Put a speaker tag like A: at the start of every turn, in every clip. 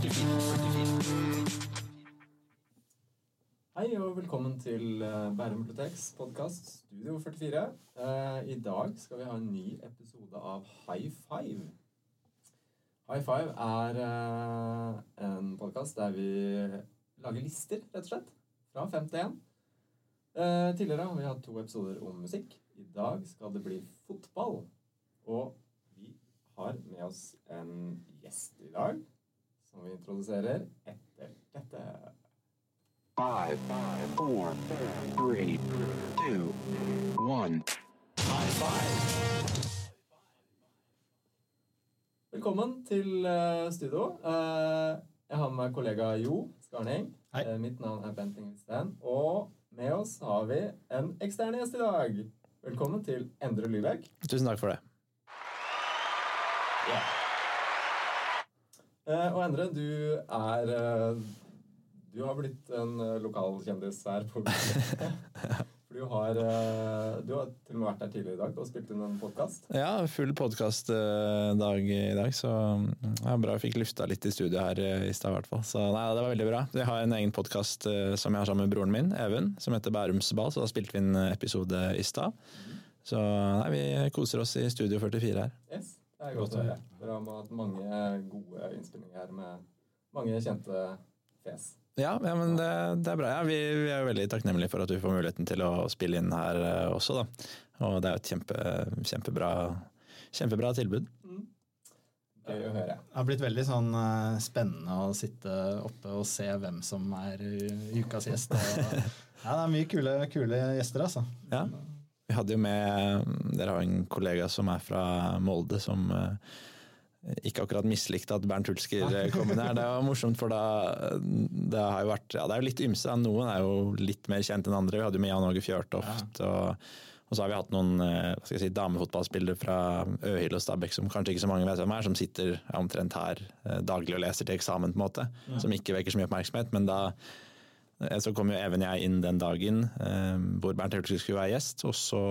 A: Hei og velkommen til eh, Bærum biblioteks podkast Studio 44. Eh, I dag skal vi ha en ny episode av High Five. High Five er eh, en podkast der vi lager lister, rett og slett. Fra fem til én. Tidligere har vi hatt to episoder om musikk. I dag skal det bli fotball. Og vi har med oss en gjest i dag som vi introduserer etter dette.
B: Five, four, three, two, one.
C: High five!
A: Velkommen til eh, studio. Eh, jeg har med meg kollega Jo Skarning.
D: Hei.
A: Eh, mitt navn er Bent Ingesten. Og med oss har vi en ekstern gjest i dag. Velkommen til Endre Lybekk.
D: Tusen takk for det.
A: Eh, og Endre, du er eh, Du har blitt en eh, lokal kjendis her på. For du har, eh, du har til og med vært her tidligere i dag og spilt inn en podkast.
D: Ja, full podkastdag i dag, så ja, bra jeg fikk lufta litt i studio her eh, i stad. Så nei, det var veldig bra. Jeg har en egen podkast som jeg har sammen med broren min, Even, som heter Bærumsball, så da spilte vi en episode i stad. Så nei, vi koser oss i Studio 44 her.
A: Yes, det er godt å høre. Dere har hatt mange gode innspillinger her med mange kjente fjes.
D: Ja, ja men det, det er bra. Ja, vi, vi er jo veldig takknemlige for at vi får muligheten til å spille inn her eh, også, da. Og det er jo et kjempe, kjempebra, kjempebra tilbud.
A: Gøy å høre.
E: Det har blitt veldig sånn eh, spennende å sitte oppe og se hvem som er uh, ukas gjest. Og, ja, det er mye kule, kule gjester, altså.
D: Ja. Vi hadde jo med Dere har en kollega som er fra Molde, som eh, ikke akkurat mislikte at Bernt Hulsker kom inn her. Det var morsomt, for da det har jo vært Ja, det er jo litt ymse. Noen er jo litt mer kjent enn andre. Vi hadde jo med Jan Åge Fjørtoft. Og, og så har vi hatt noen eh, hva skal jeg si, damefotballspillere fra Øhild og Stabæk som kanskje ikke så mange vet hvem er, som sitter omtrent her eh, daglig og leser til eksamen, på en måte. Som ikke vekker så mye oppmerksomhet. Men da Eh, Så kom jo Even jeg inn den dagen eh, hvor Bernt Hulsker skulle være gjest. Og så,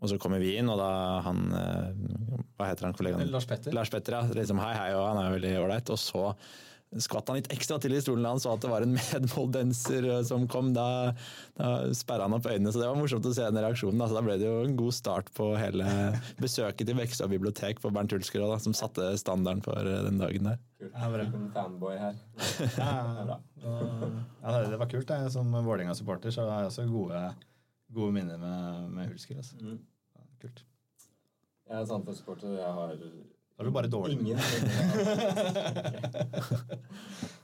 D: og så kommer vi inn, og da han eh, Hva heter han kollegaen?
E: Lars Petter.
D: Lars Petter, ja. Liksom, hei, hei, og han er jo veldig ålreit. Og så skvatt han litt ekstra til i stolen da han så at det var en medmoldenser eh, som kom. Da, da sperra han opp øynene, så det var morsomt å se den reaksjonen. Da, da ble det jo en god start på hele besøket til Vekstra bibliotek på Bernt Hulsker, da, som satte standarden for eh, den dagen der.
A: Kult.
E: Ja, bra.
A: En fanboy her.
E: Ja, ja, ja, det- det var kult. Jeg. Som Vålerenga-supporter så har jeg også gode, gode minner med, med Hulsker. Altså.
A: Mm.
E: Kult.
A: Jeg er Sandefjord-supporter, og jeg har
E: Da er du bare dårlig.
A: ingen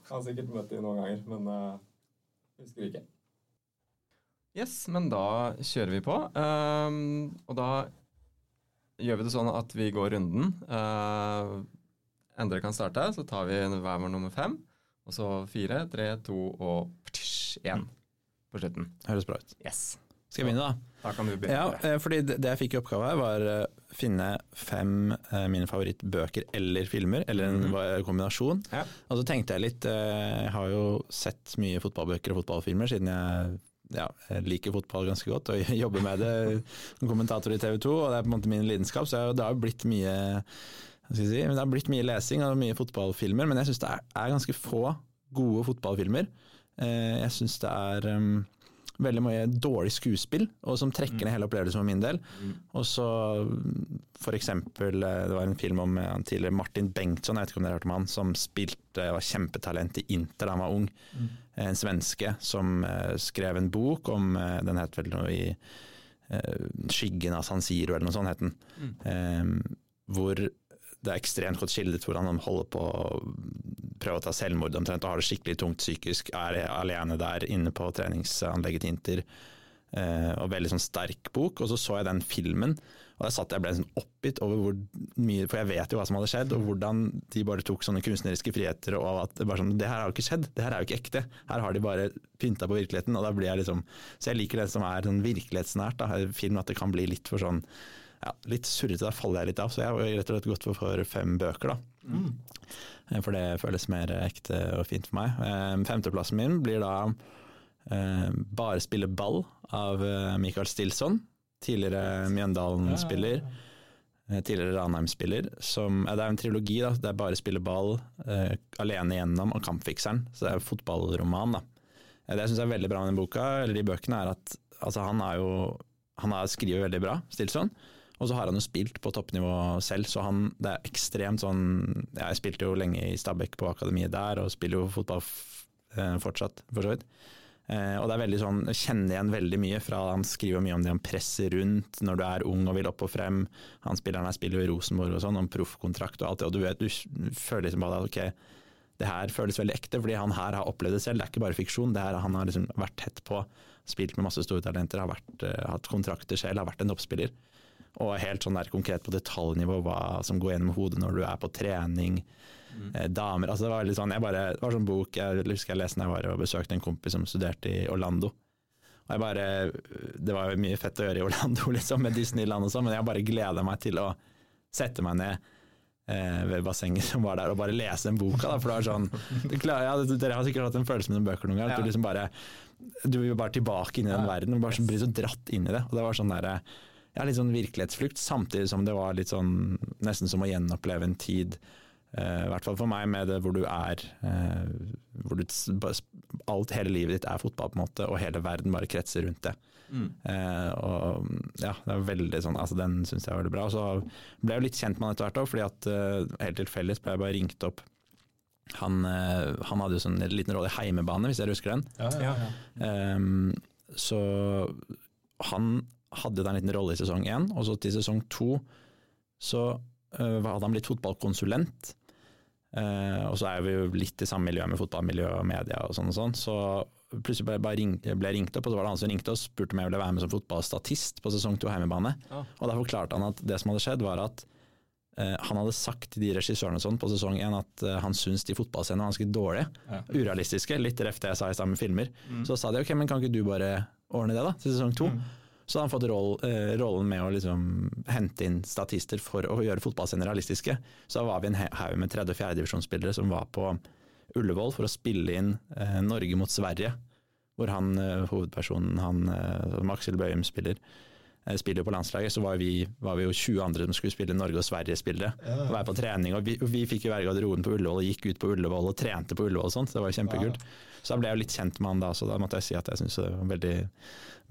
A: Jeg har sikkert møtt dem noen ganger, men uh, husker ikke. Yes, men da kjører vi på. Um, og da gjør vi det sånn at vi går runden. Uh, Endre kan starte, så tar vi hver vår nummer fem. Og så fire, tre, to og én på slutten.
D: Høres bra ut.
A: Yes.
D: Skal jeg begynne, da?
A: Da kan du begynne.
D: Ja, eh, fordi det det jeg fikk i oppgave her, var finne fem eh, mine favorittbøker eller filmer, eller en mm. kombinasjon.
A: Ja.
D: Og så tenkte jeg litt eh, Jeg har jo sett mye fotballbøker og fotballfilmer siden jeg ja, jeg liker fotball ganske godt og jobber med det som kommentator i TV 2, og det er på en måte min lidenskap, så det har jo blitt mye si, men det har blitt mye lesing og mye fotballfilmer, men jeg syns det er, er ganske få gode fotballfilmer. Eh, Jeg syns det er um, veldig mye dårlig skuespill, og som trekker ned hele opplevelsen for min del. Og så eksempel, eh, det var en film om eh, han tidligere Martin Bengtsson, jeg vet ikke om dere har hørt om han, som spilte, var kjempetalent i Inter da han var ung. En svenske som eh, skrev en bok om, eh, den het vel noe i eh, Skyggen av San Siro, eller noe sånt het den. Mm. hvor det er ekstremt godt skildret hvordan han holder på å prøve å ta selvmord omtrent og har det skikkelig tungt psykisk, er alene der inne på treningsanlegget til Inter. Uh, og veldig sånn sterk bok. Og så så jeg den filmen, og der satt jeg og ble sånn oppgitt over hvor mye For jeg vet jo hva som hadde skjedd, og hvordan de bare tok sånne kunstneriske friheter. Og at det bare sånn Det her har jo ikke skjedd, det her er jo ikke ekte. Her har de bare pynta på virkeligheten. Og da blir jeg liksom Så jeg liker det som er sånn virkelighetsnært. da, Film at det kan bli litt for sånn ja, litt surrete, da faller jeg litt av. Så jeg har rett og slett gått for, fem bøker, da. Mm. For det føles mer ekte og fint for meg. Eh, Femteplassen min blir da eh, Bare spille ball av eh, Michael Stilson. Tidligere Mjøndalen-spiller. eh, tidligere Ranheim-spiller. som- Det er en trilogi, da. Det er bare spille ball, eh, alene gjennom og Kampfikseren. Så det er en fotballroman. da. Det jeg syns er veldig bra med den boka, eller de bøkene, er at altså, han er jo han har skriver veldig bra, Stilson. Og så har han jo spilt på toppnivå selv, så han, det er ekstremt sånn Jeg spilte jo lenge i Stabæk på akademiet der, og spiller jo fotball eh, fortsatt, for så vidt. Eh, og det er veldig sånn, jeg kjenner igjen veldig mye fra Han skriver mye om det han presser rundt når du er ung og vil opp og frem. Han spilleren her spiller jo i Rosenborg og sånn, om proffkontrakt og alt det. Og du vet, du føler liksom bare at ok, det her føles veldig ekte, fordi han her har opplevd det selv. Det er ikke bare fiksjon. det her, Han har liksom vært tett på, spilt med masse store talenter, har vært, eh, hatt kontrakter selv, har vært en toppspiller. Og helt sånn der konkret på detaljnivå hva som går gjennom hodet når du er på trening. Eh, damer, altså det var veldig sånn, jeg bare, det var sånn bok jeg husker jeg leste da jeg var og besøkte en kompis som studerte i Orlando. Og jeg bare, Det var jo mye fett å gjøre i Orlando liksom, med Disneyland og sånn, men jeg bare gleda meg til å sette meg ned eh, ved bassenget som var der og bare lese den boka. Da, for det var sånn, du klarer, ja, Dere har sikkert hatt en følelse med noen bøker noen gang. at Du liksom bare du vil jo bare tilbake inn i den verden og bare så blir så dratt inn i det. Og det var sånn der, ja, litt sånn virkelighetsflukt, samtidig som det var litt sånn nesten som å gjenoppleve en tid. eh, I hvert fall for meg, med det hvor du er eh, hvor du, Alt, hele livet ditt er fotball, på en måte, og hele verden bare kretser rundt det. Eh, og ja, det er veldig sånn, altså Den syns jeg var veldig bra. Og så ble jeg jo litt kjent med han etter hvert òg, fordi at eh, helt tilfeldig ble jeg bare ringt opp. Han, eh, han hadde jo sånn en liten rolle i Heimebane, hvis dere husker den.
E: Ja, ja, ja.
D: Ehm, så han hadde en liten rolle i sesong én, og så til sesong to så eh, hadde han blitt fotballkonsulent. Uh, og så er vi jo litt i samme miljø med fotballmiljø og media og sånn og sånn, så plutselig ble bare ring, ble jeg ringt opp, og så var det han som ringte og spurte om jeg ville være med som fotballstatist på sesong to hjemmebane.
F: Ah.
D: Og da forklarte han at det som hadde skjedd var at eh, han hadde sagt til de regissørene sånn på sesong én at han syntes de fotballscenene var ganske dårlige.
E: Ja.
D: Urealistiske, litt ref det jeg sa i samme filmer. Så sa de ok, men kan ikke du bare ordne det da, til sesong to? Så har han fått roll, eh, rollen med å liksom hente inn statister for å gjøre fotballscener realistiske. Så var vi en haug med tredje- og fjerdedivisjonsspillere som var på Ullevål for å spille inn eh, Norge mot Sverige. Hvor han, eh, hovedpersonen, han, eh, Aksel Bøyum spiller, eh, spiller på landslaget. Så var vi, var vi jo 20 andre som skulle spille Norge og Sverige-spillere. Og være på trening. Og vi, vi fikk jo være i garderoben på Ullevål og gikk ut på Ullevål og trente på Ullevål og sånt. Så det var jo kjempekult. Så da ble jeg jo litt kjent med han da, så da måtte jeg si at jeg syns det var en veldig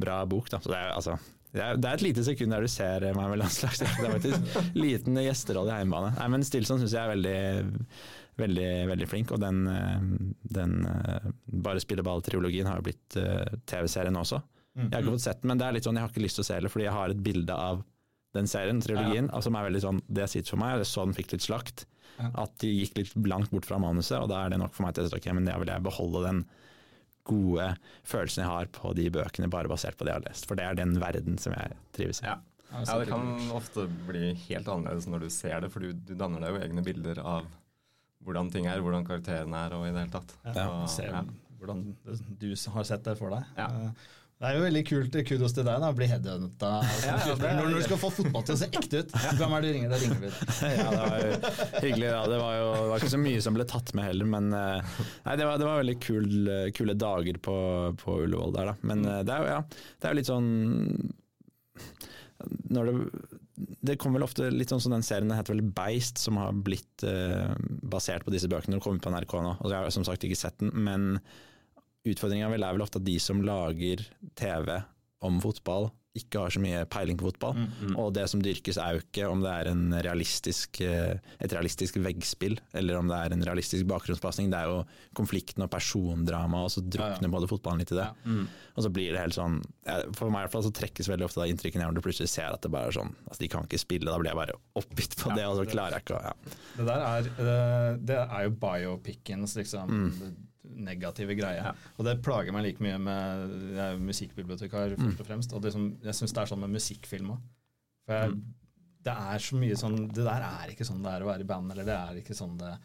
D: bra bok. Da. Så det er, altså, det er, det er et lite sekund der du ser meg med landslagsdrakt. Det er faktisk liten gjesterolle i heimbane. Nei, men Stilson syns jeg er veldig, veldig, veldig flink, og den, eh, den eh, Bare spille ball-triologien har jo blitt eh, TV-serien også. Jeg har ikke fått sett den, men det er litt sånn, jeg har ikke lyst til å se det, fordi jeg har et bilde av den serien, trilogien, ja. som er veldig sånn, det sitter for meg. Jeg så den fikk litt slakt. At de gikk litt langt bort fra manuset, og da er det nok for meg til å ok, men da vil jeg beholde den gode følelsen jeg har på de bøkene, bare basert på det jeg har lest. For det er den verden som jeg trives i.
F: Ja. ja, det kan ofte bli helt annerledes når du ser det, for du, du danner deg jo egne bilder av hvordan ting er, hvordan karakterene er og i det hele tatt.
E: Ja,
F: Og- ja.
E: hvordan du har sett det for deg.
F: Ja.
E: Eh, Det er jo veldig kult, kudos til deg da, å bli headhunta
F: Ja, ja,
E: når du skal få fotball til å se ekte ut. Hvem er det du ringer? Da ringer vi.
D: ja, det var jo hyggelig. Ja. Det, var jo, det var ikke så mye som ble tatt med heller, men eh, nei, det, var, det var veldig kul, kule dager på, på Ullevål der, da. Men eh, det er jo ja, det er jo litt sånn når det, det kommer vel ofte litt sånn som den serien den heter vel Beist, som har blitt eh, basert på disse bøkene. Den kommer på NRK nå, og jeg har som sagt ikke sett den. Men utfordringa vel er vel ofte at de som lager TV om fotball, ikke har så mye peiling på fotball. Og det som dyrkes er jo ikke om det er en realistisk, eh, et realistisk veggspill, eller om det er en realistisk bakgrunnspasning. Det er jo konflikten og persondrama, og så drukner både fotballen litt i det. Og så blir det helt sånn For meg i hvert fall så trekkes veldig ofte da inntrykket ned når du plutselig ser at det bare er sånn altså De kan ikke spille, da blir jeg bare oppgitt på det, og så klarer jeg ikke å ja.
E: Det der er, eh, det er jo biopicens liksom,
F: Mm.
E: Negative greie. Og det plager meg like mye med Jeg er musikkbibliotekar,
F: Mm.
E: først og fremst. Og det som, jeg syns det er sånn med musikkfilm òg. For jeg,
F: Mm.
E: det er så mye sånn Det der er ikke sånn det er å være i band, eller det er ikke sånn det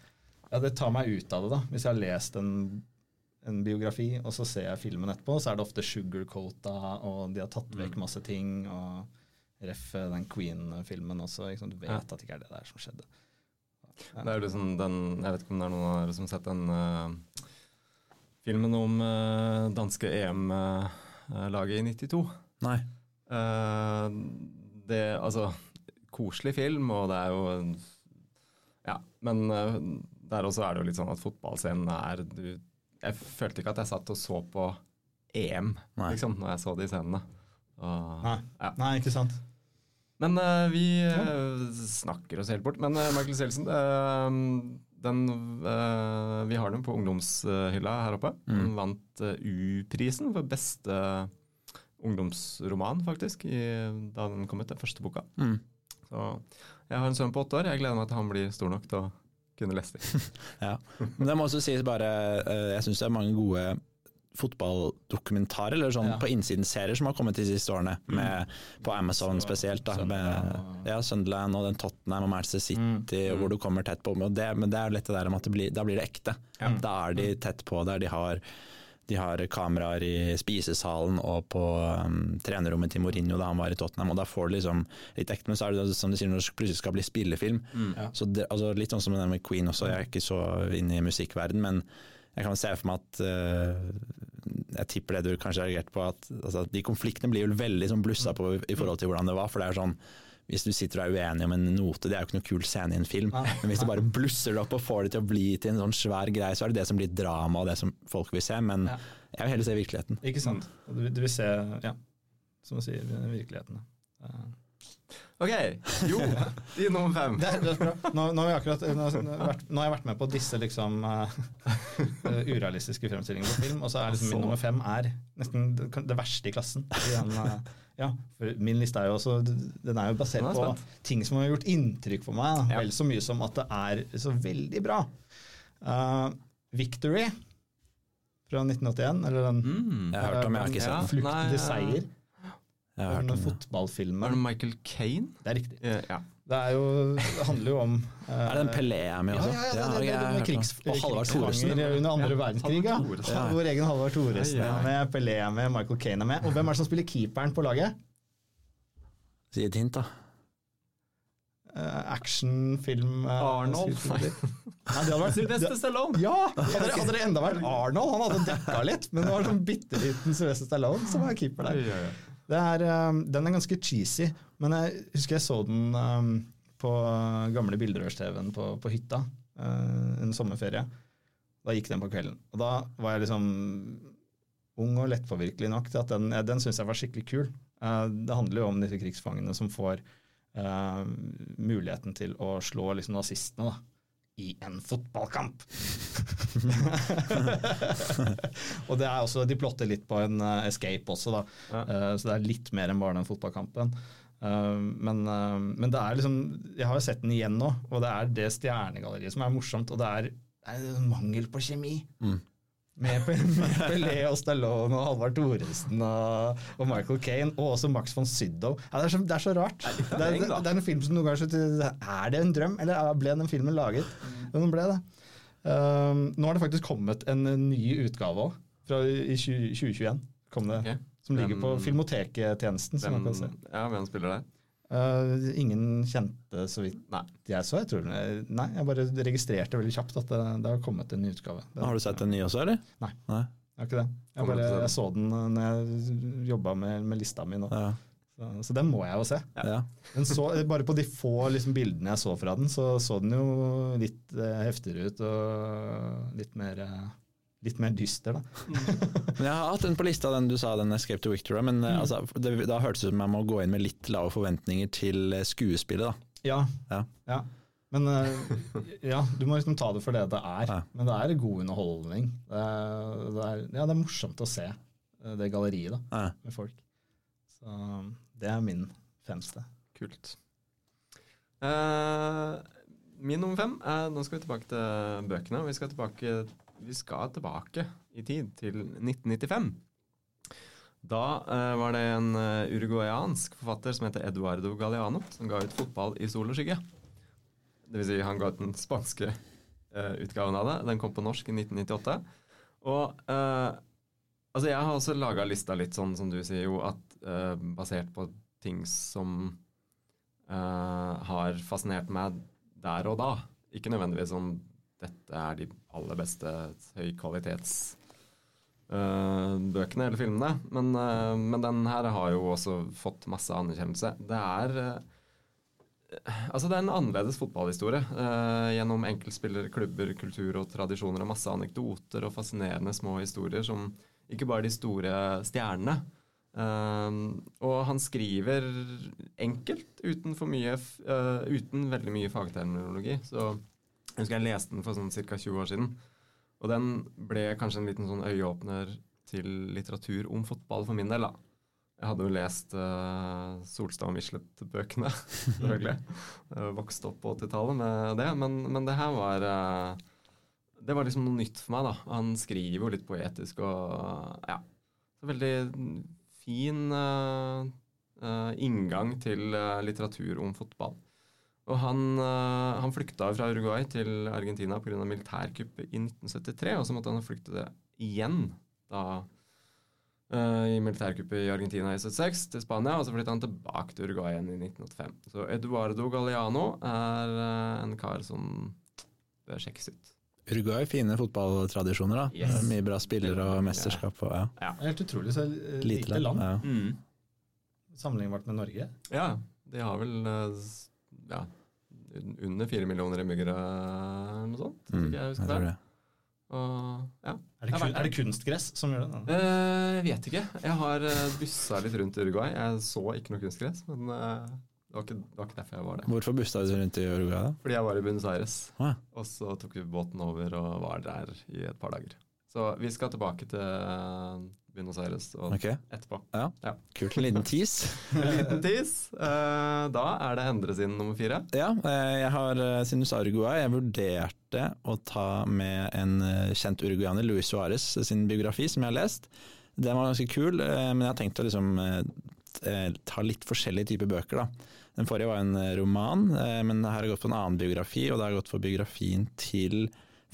E: Ja, det tar meg ut av det, da. Hvis jeg har lest en, en biografi, og så ser jeg filmen etterpå, så er det ofte sugarcoata, og de har tatt vekk
F: Mm.
E: masse ting. og Ref den Queen-filmen også. Sant? Du vet
F: Ja.
E: at det ikke er det der som skjedde.
F: Det er jo liksom den Jeg vet ikke om det er noen av dere som har sett den eh, filmen om uh, danske EM-laget i 92.
D: Nei.
F: Uh, det Altså,
A: koselig film, og det er jo Ja, men uh, der også er det jo litt sånn at fotballscenen er du, Jeg følte ikke at jeg satt og så på EM,
D: Nei.
A: liksom, når jeg så de scenene. Og,
E: Nei.
A: Ja.
E: Nei, ikke sant.
A: Men vi snakker oss helt bort. Men uh, Michael Selsen den eh, Vi har den på ungdomshylla her oppe.
D: Mm.
A: Den vant eh, U-prisen for beste ungdomsroman, faktisk, i, da den kom ut, den første boka.
D: Mm.
A: Så jeg har en sønn på åtte år. Jeg gleder meg til han blir stor nok til å kunne lese dem.
D: Ja. Men det må også sies bare eh, Jeg syns det er mange gode fotballdokumentarer, eller sånn
E: Ja.
D: på innsiden-serier som har kommet de siste årene, med, på Amazon spesielt. Da,
E: Sunderland
D: med ja, Sunderland og den Tottenham og Manchester City,
E: Mm.
D: hvor du kommer tett på. Og det, men det er litt det der om at det blir, da blir det ekte. Da er de tett på der. De har, de har kameraer i spisesalen og på um, trenerrommet til Mourinho da han var i Tottenham, og da får du liksom litt ekte. Men så er det som de sier når det plutselig skal bli spillefilm.
E: Ja.
D: Så det, altså litt sånn som det med Queen også, jeg er ikke så inne i musikkverden, men jeg kan se for meg at uh, Jeg tipper det du kanskje har reagert på, at altså, de konfliktene blir jo veldig sånn blussa på i forhold til hvordan det var. For det er sånn hvis du sitter og er uenig om en note, det er jo ikke noe kul scene i en film. Men hvis du bare blusser det opp og får det til å bli til en sånn svær greie, så er det det som blir drama og det som folk vil se. Men
E: Ja.
D: jeg vil heller se virkeligheten.
E: Ikke sant. Du vil se, ja, som du sier, virkeligheten.
A: OK, jo, i nummer fem.
E: Det, er- det er. Nå, nå, har akkurat, nå, vært, nå har jeg vært med på disse liksom eh, urealistiske fremstillingene på film, og så er liksom min nummer fem er nesten det, verste i klassen. Den, uh, ja, for min liste er jo også Den er jo basert
A: er
E: på ting som har gjort inntrykk på meg.
A: Ja.
E: vel så mye som at det er så veldig bra. Uh, Victory fra 1981, eller den
A: Mm.
D: Jeg har hørt om, jeg har ikke sett den.
E: Flukt
A: Nei,
E: til
A: ja.
E: seier.
D: Jeg har hørt
E: Den
D: om det.
E: fotballfilmen.
A: Er det Michael Kane?
E: Det er riktig.
A: Ja. ja.
E: Det, er jo, det handler jo om uh,
D: Er det den Pelé er med
E: Ja,
D: også?
E: ja, ja, det, det,
D: det,
E: det,
D: har hørt
E: krigs,
D: om. Og Halvard Thoresen.
E: krigsfanger under andre
A: Ja,
E: verdenskrig. Ja. Ja. Vår egen Halvard Thoresen
A: Ja, ja.
E: er med, Pelé er med, Michael Kane er med. Og hvem er det som spiller keeperen på laget?
D: Si et hint, da.
E: Uh, Actionfilm uh,
A: Arnold.
E: Nei, det hadde vært
A: Sylvester Stallone!
E: Ja! Hadde det, hadde det enda vært Arnold, han hadde dekka litt, men det var sånn bitte liten Sylvester Stallone som var keeper der. Er, um, den er ganske cheesy, men jeg husker jeg så den um, på gamle bilderørs-TV-en på, på hytta uh, en sommerferie. Da gikk den på kvelden. Og da var jeg liksom ung og lettpåvirkelig nok til at den, den syns jeg var skikkelig kul. Det handler jo om disse krigsfangene som får muligheten til å slå liksom, nazistene da, i en fotballkamp. og det er også, de plotter litt på en uh, escape også, da.
A: Ja.
E: Uh, så det er litt mer enn bare den fotballkampen. Uh, men, men det er liksom Jeg har jo sett den igjen nå, og det er det stjernegalleriet som er morsomt. Og det er, det er mangel på kjemi.
D: Mm.
E: Med, med Pelé og Stallone og Halvard Thoresen og, og Michael Kane, og også Max von Sydow. Ja, det, er så, det er så rart.
A: Det er
E: Det er,
A: en
E: det er en film som noen ganger så Er det en drøm, eller er- ble den filmen laget? Den ble det. Um, nå har det faktisk kommet en ny utgave òg, i 20, 2021. Kom det,
A: Okay.
E: Som ligger på man
A: Hvem,
E: kan se.
A: ja, hvem spiller der?
E: Uh, ingen kjente, så vidt
A: Nei.
E: jeg så. Jeg tror, nei, jeg bare registrerte veldig kjapt at det, det har kommet en ny utgave. Det,
D: Har du sett den nye også, eller?
E: Nei.
D: Nei.
E: Jeg har ikke det. Jeg, bare, jeg så den når jeg jobba med, med lista mi nå.
D: Ja.
E: Så, så den må jeg jo se.
D: Ja.
E: Så, bare på de få liksom, bildene jeg så fra den, så så den jo litt eh, heftigere ut og litt mer, eh, litt mer dyster, da.
D: Men jeg har hatt den på lista, den du sa, den Escape to Victoria', men
E: Mm.
D: eh, altså, det, da hørtes det ut som jeg må gå inn med litt lave forventninger til eh, skuespillet, da.
E: Ja.
D: Ja.
E: ja. Men eh, ja, du må liksom ta det for det det er.
D: Ja.
E: Men det er god underholdning. Det er, det er, ja, det er morsomt å se det galleriet da,
D: Ja.
E: med folk. Så det er min femste.
A: Kult. Uh, min nummer fem er Nå skal vi tilbake til bøkene. Vi skal tilbake, vi skal tilbake i tid, til 1995. Da eh, var det en eh, uruguayansk forfatter som heter Eduardo Galeano, som ga ut 'Fotball i sol og skygge'. Det vil si, han ga ut den spanske eh, utgaven av det. Den kom på norsk i 1998. Og eh, altså, jeg har også laga lista litt sånn som du sier, jo, at eh, basert på ting som eh, har fascinert meg der og da. Ikke nødvendigvis om dette er de aller beste høykvalitetsbøkene eller filmene, men, uh, men den her har jo også fått masse anerkjennelse. Det er uh, Altså Det er en annerledes fotballhistorie. eh, gjennom enkeltspillere, klubber, kultur og tradisjoner og masse anekdoter og fascinerende små historier som ikke bare de store stjernene. Eh, og han skriver enkelt, uten, for mye, eh, uten veldig mye fagterminologi. Så jeg husker jeg leste den for sånn ca. 20 år siden. Og den ble kanskje en liten sånn øyeåpner til litteratur om fotball for min del. da. Jeg hadde jo lest uh, Solstad og Michelet-bøkene, selvfølgelig. Vokste opp på 80-tallet med det, men, men det her var uh, Det var liksom noe nytt for meg, da. Han skriver jo litt poetisk og ja. Så veldig fin uh, inngang til litteratur om fotball. Og han, eh, han flykta fra Uruguay til Argentina pga. militærkuppet i 1973, og så måtte han flykte det igjen da eh, i militærkuppet i Argentina i 76 til Spania, og så flytta han tilbake til Uruguay igjen i 1985. Så Eduardo Galeano er eh, en kar som bør sjekkes ut.
D: Uruguay, fine fotballtradisjoner. da.
A: Yes.
D: Mye bra spillere og mesterskap. Og, ja.
A: Ja.
E: Er Helt utrolig så
D: Lite
E: lite land,
D: Ja.
A: Mm.
E: sammenlignbart med Norge.
A: Ja, de har vel ja, under fire millioner innbyggere eller noe sånt.
D: Mm,
A: jeg husker jeg
D: det.
A: Og, ja.
E: Er det, kun, er det kunstgress som gjør det? Jeg
A: Eh, Jeg vet ikke. Jeg har uh, bussa litt rundt i Uruguay. Jeg så ikke noe kunstgress, men eh, det, var ikke, det var ikke derfor jeg var der.
D: Hvorfor bussa du rundt i Uruguay, da?
A: Fordi jeg var i Buenos Aires,
D: Ah.
A: og så tok vi båten over og var der i et par dager. Så vi skal tilbake til eh, Buenos Aires og
D: okay.
A: etterpå.
D: kult. En liten tease.
A: En liten tis. Eh, da er det Endre sin nummer fire.
D: Ja, eh, jeg har, Sinus du sa Uruguay, jeg vurderte å ta med en eh, kjent uruguaner, Luis Suárez sin biografi, som jeg har lest. Den var ganske kul, eh, men jeg har tenkt å liksom eh, eh, ta litt forskjellige typer bøker, da. Den forrige var en eh, roman, eh, men her har jeg gått for en annen biografi, og det har jeg gått for biografien til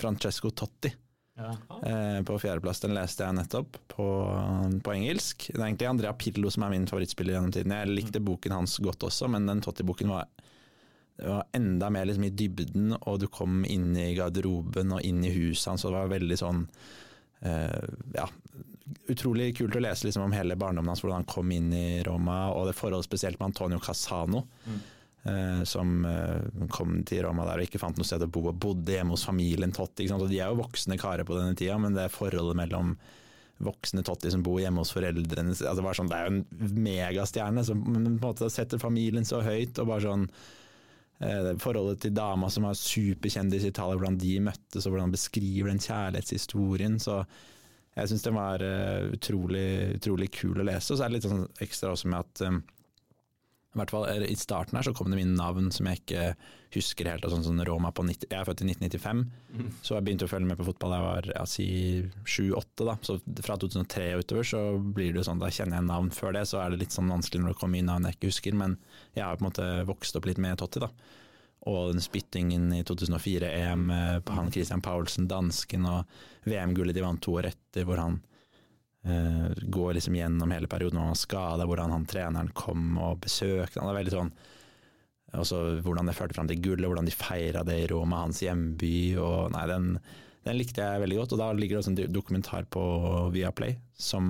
D: Francesco Totti.
E: Ja.
D: Eh, på fjerdeplass, den leste jeg nettopp på, på engelsk. Det er egentlig Andrea Pirlo som er min favorittspiller gjennom tiden. Jeg likte boken hans godt også, men den Totti-boken var, var enda mer liksom i dybden, og du kom inn i garderoben og inn i huset hans, og det var veldig sånn eh, ja, utrolig kult å lese liksom, om hele barndommen hans, hvordan han kom inn i Roma, og det forholdet spesielt med Antonio Casano. eh, som eh, kom til Roma der og ikke fant noe sted å bo, og bodde hjemme hos familien Totti. Og de er jo voksne karer på denne tida, men det forholdet mellom voksne Totti som bor hjemme hos foreldrene altså bare sånn, Det er jo en megastjerne som på en måte setter familien så høyt. og bare sånn eh, Forholdet til dama som var superkjendis i Italia, hvordan de møttes og hvordan han beskriver den kjærlighetshistorien. så jeg syns den var eh, utrolig, utrolig kul å lese. Og så er det litt sånn ekstra også med at i hvert fall eh, I starten her så kom det mine navn som jeg ikke husker helt. Sånn som Roma på 90, Jeg er født i 1995, så jeg begynte å følge med på fotball da jeg var jeg si 7-8. da, så Fra 2003 og utover så blir det sånn, da kjenner jeg navn. Før det så er det litt sånn vanskelig når det kommer inn navn jeg ikke husker, men jeg har på en måte vokst opp litt med Totti. da. Og den spyttingen i 2004-EM på han Christian Paulsen, dansken, og VM-gullet de vant to år etter, hvor han eh, går liksom gjennom hele perioden og var skada, hvordan han treneren kom og besøkte han. Er veldig sånn også Hvordan det førte fram til gullet, hvordan de feira det i Roma, hans hjemby. og nei, den, den likte jeg veldig godt. Og da ligger det også en dokumentar på Viaplay som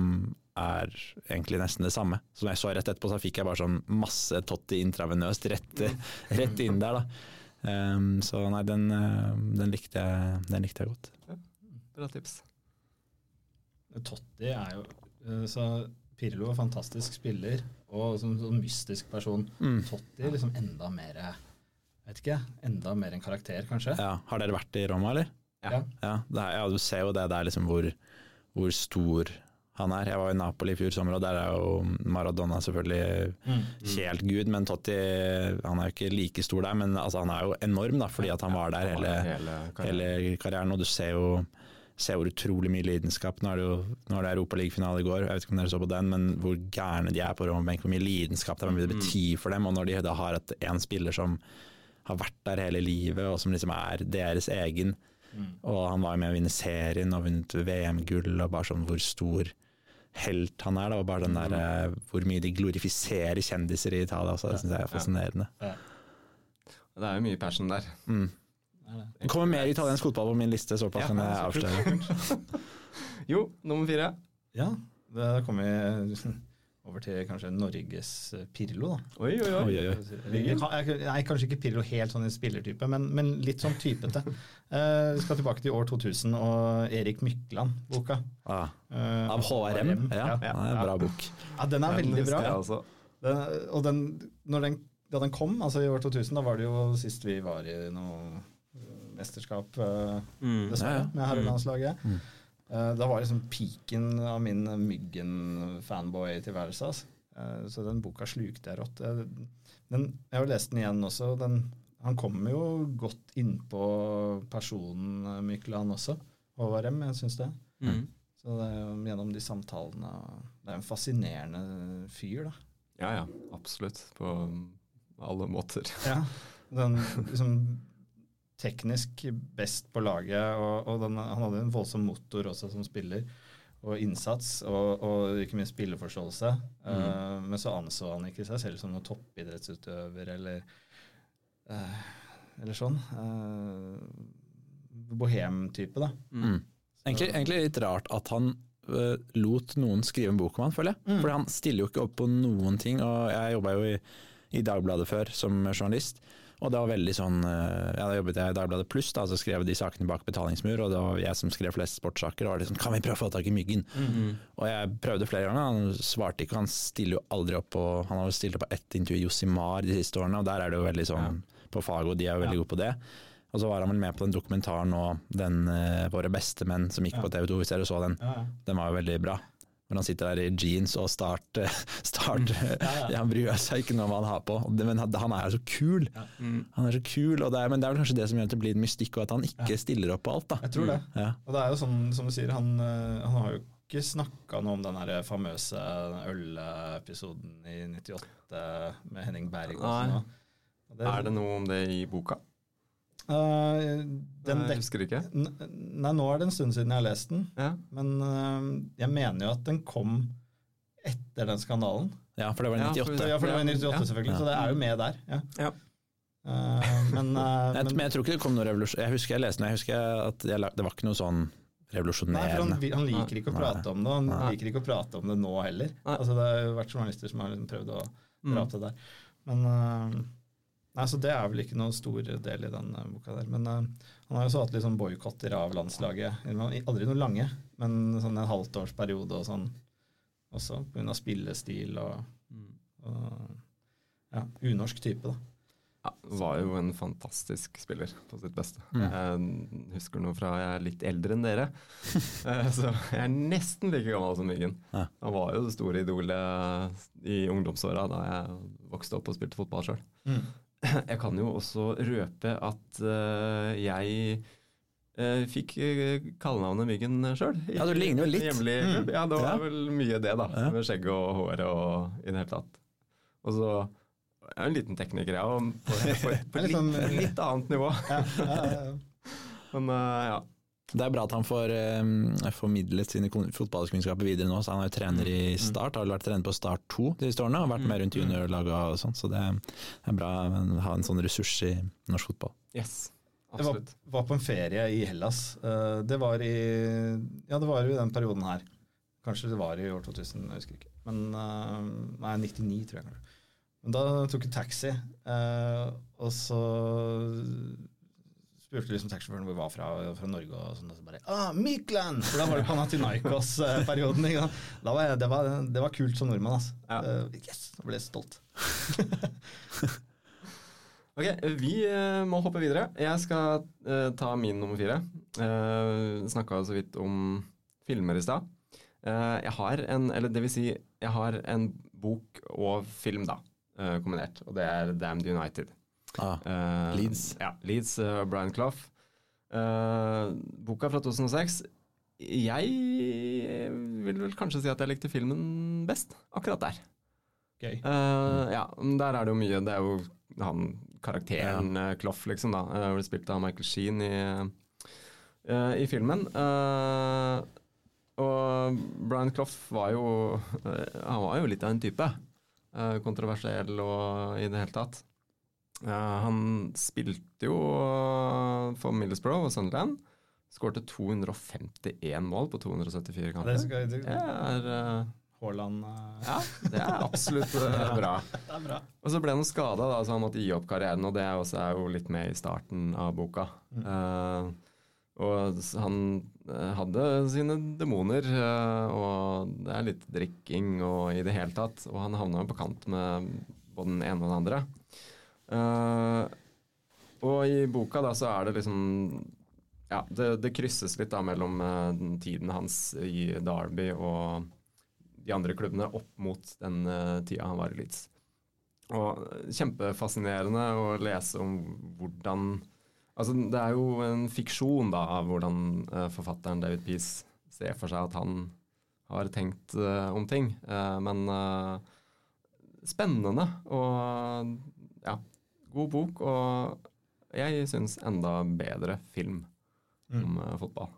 D: er egentlig nesten det samme. Som jeg så rett etterpå, så fikk jeg bare sånn masse Totti intravenøst rett, rett inn der, da. Um, så nei, den, eh, den, likte jeg, den likte jeg godt.
A: Bra tips.
E: Totti er jo eh, Så Pirlo er fantastisk spiller og som sånn mystisk person.
D: Mm.
E: Totti liksom enda mer Vet ikke, enda mer en karakter, kanskje.
D: Ja, har dere vært i Roma, eller?
E: Ja.
D: Ja, det er, ja du ser jo det der liksom hvor, hvor stor han er. Jeg var i Napoli i fjor sommer, og der er jo Maradona selvfølgelig
E: Mm.
D: helt gud. Men Totti han er jo ikke like stor der, men altså, han er jo enorm da, fordi at han var der hele,
A: hele karrieren.
D: hele karrieren. Og du ser jo ser hvor utrolig mye lidenskap Nå er det jo nå er det Europaligafinale i går, jeg vet ikke om dere så på den, men hvor gærne de er på Romerbenk, hvor mye lidenskap det det betyr for dem. Og når de da har et, en spiller som har vært der hele livet, og som liksom er deres egen. Og han var med å vinne serien og vunnet VM-gull, og bare sånn hvor stor helt han er. Da, og bare den der, eh, hvor mye de glorifiserer kjendiser i Italia også, det syns jeg er fascinerende.
A: Det er jo mye passion der.
D: Mm.
E: Det er
D: kommer mer italiensk fotball på min liste, såpass
A: Ja,
D: kan jeg avsløre.
A: Jo, nummer fire.
E: Ja, da kommer vi over til kanskje Norges eh, Pirlo, da.
A: Oi, oi, oi.
D: Oi, oi,
E: nei, kanskje ikke Pirlo helt sånn i spillertype, men, men litt sånn typete. Eh, vi skal tilbake til år 2000 og Erik Mykland-boka.
D: Ah,
E: Eh,
D: av HRM? Ja,
E: Ja,
D: det er bra bok.
E: Ja, den er veldig bra. Den, og den, når den, da den kom, altså i år 2000, da var det jo sist vi var i noe eh, mesterskap, eh,
A: Mm.
E: dessverre,
D: Ja, ja.
E: med herrelandslaget.
D: Mm.
E: Eh, da var liksom piken av min Myggen-fanboy-tilværelse. Altså. Eh, så den boka slukte jeg rått. Men Den, jeg har lest den igjen også. Den, han kommer jo godt innpå personen Mykland også. Håvard M, jeg syns det.
A: Mm.
E: Så det er jo gjennom de samtalene Det er en fascinerende fyr, da.
A: Ja, ja. Absolutt. På alle måter.
E: Ja, den liksom teknisk best på laget, og, og den, han hadde en voldsom motor også som spiller, og innsats, og, og ikke minst spilleforståelse. Eh, men så anså han ikke seg selv som noen toppidrettsutøver eller uh, eller sånn. Uh, Bohem-type, da.
D: Mm. Egentlig, egentlig litt rart at han lot noen skrive en bok om han, føler jeg.
E: Mm.
D: Fordi han stiller jo ikke opp på noen ting. og Jeg jobba jo i, i Dagbladet før som journalist. Og det var veldig sånn øh, ja, Da jobbet jeg i Dagbladet Pluss, da, så skrev de sakene bak betalingsmur. Og det var jeg som skrev flest sportssaker. Og var liksom, kan vi prøve å få tak i Myggen? Og jeg prøvde flere ganger, han svarte ikke. Han stiller jo aldri opp på Han har jo stilt opp på ett intervju i Josimar de siste årene, og der er det jo veldig sånn på fag og de er jo veldig gode på det. Og så var han vel med på den dokumentaren nå, den uh, 'Våre bestemenn', som gikk på TV 2, hvis dere så den.
E: Ja, ja.
D: Den var jo veldig bra. Hvor han sitter der i jeans og start, start ja, Han bryr seg ikke noe om hva han har på, men han er jo så kul. Han er så kul, og det er, men det er vel kanskje det som gjør at det blir en mystikk, og at han ikke stiller opp på alt. da.
E: Jeg tror det.
D: Ja.
E: Og det er jo sånn, som du sier, han, eh, han har jo ikke snakka noe om den her famøse ølepisoden i 98 med Henning Berg. Og sånn, og det,
A: Er det noe om det i boka?
E: Eh, den
A: jeg husker ikke.
E: Nei, nå er det en stund siden jeg har lest den,
A: Ja.
E: men uh, jeg mener jo at den kom etter den skandalen.
D: ja, for det var i 98.
E: Ja, for det var 98
A: Ja.
E: selvfølgelig, så det er jo med der. Ja.
A: Ja.
E: Eh, men, eh, men
D: men jeg tror ikke det kom noe revolusjon. Jeg husker jeg leste den, jeg husker at jeg, la- det var ikke noe sånn revolusjonerende.
E: Nei, for han, han liker ikke å prate om det, og han
D: Nei.
E: liker ikke å prate om det nå heller. Altså, det har jo vært journalister som har liksom prøvd å dra opp det der. Men eh, Nei, så det er vel ikke noen stor del i den eh, boka der. Men uh, han har jo så hatt sånn boikotter av landslaget. Aldri noe lange, men sånn en halvtårsperiode og sånn også, pga. spillestil og, og ja, unorsk type, da.
A: Ja, var jo en fantastisk spiller på sitt beste.
D: Mm.
A: Jeg husker noe fra jeg er litt eldre enn dere. Eh, Så jeg er nesten like gammel som Myggen.
D: Ja.
A: Han var jo det store idolet i ungdomsåra da jeg vokste opp og spilte fotball sjøl. Jeg kan jo også røpe at eh, jeg eh, fikk uh, kallenavnet Myggen sjøl.
D: Ja, du ligner jo litt.
A: Hjemlig mm. Ja, det var
D: Ja.
A: vel mye det, da.
D: Ja.
A: Med skjegget og håret og i det hele tatt. Og så jeg er en liten tekniker, jeg, og på, på, på
E: Litt
A: litt,
E: sånn-
A: litt annet nivå.
E: Ja, ja.
A: Men eh, ja.
D: Det er bra at han får eh, formidlet sine fotballkunnskaper videre nå. så Han er jo trener
A: Mm.
D: i Start, har vel vært trener på Start 2 de siste årene. Og vært med rundt juniorlaget og sånn, så det er bra å ha en sånn ressurs i norsk fotball.
A: Yes. absolutt.
E: Jeg var, var på en ferie i Hellas. Eh, Det var i Ja, det var jo i den perioden her. Kanskje det var i år 2000, jeg husker ikke. Men eh, Nei, 99, tror jeg kanskje. Men da tok jeg taxi, eh, og så spurte liksom taxisjåføren hvor vi var fra, fra Norge, og sånn, og så bare ah, Mykland! For da var det Panathinaikos-perioden. Da var jeg, det, var, det var kult som nordmann, altså.
A: Ja.
E: Uh, yes! Da ble jeg stolt.
A: Ok, vi uh, må hoppe videre. Jeg skal uh, ta min nummer fire. Uh, Snakka så vidt om filmer i stad. Jeg har en, eller det vil si, jeg har en bok og film, da, kombinert. Og det er Damned United.
D: Ah,
A: Eh,
D: Leeds.
A: Ja, Leeds, uh, Brian Clough. Eh, boka fra 2006. Jeg vil vel kanskje si at jeg likte filmen best, akkurat der.
E: Gøy.
A: Uh, ja, der er det jo mye. Det er jo han karakteren uh, Clough, liksom, da. Uh, ble spilt av Michael Sheen i, uh, i filmen. Eh, og Brian Clough var jo eh, Han var jo litt av en type. Eh, kontroversiell og i det hele tatt. Han spilte jo eh, for Middlesbrough og Sunderland. Skårte 251 mål på 274
E: Ja,
A: kamper.
E: det skal, det,
A: Det er eh,
E: Haaland uh...
A: Ja, det er absolutt bra.
E: Det er bra.
A: Og så ble han skada, så han måtte gi opp karrieren, og det også er jo litt med i starten av boka. Eh, og han hadde sine demoner, og det er litt drikking og i det hele tatt. Og han havna jo på kant med både den ene og den andre. Eh, og i boka da så er det liksom Ja, det, det krysses litt da mellom uh, den tiden hans i Derby og de andre klubbene opp mot den uh, tida han var i Leeds. Og kjempefascinerende å lese om hvordan Altså, det er jo en fiksjon da, av hvordan forfatteren David Peace ser for seg at han har tenkt om ting. Men spennende og ja, god bok. Og jeg syns enda bedre film om eh, fotball.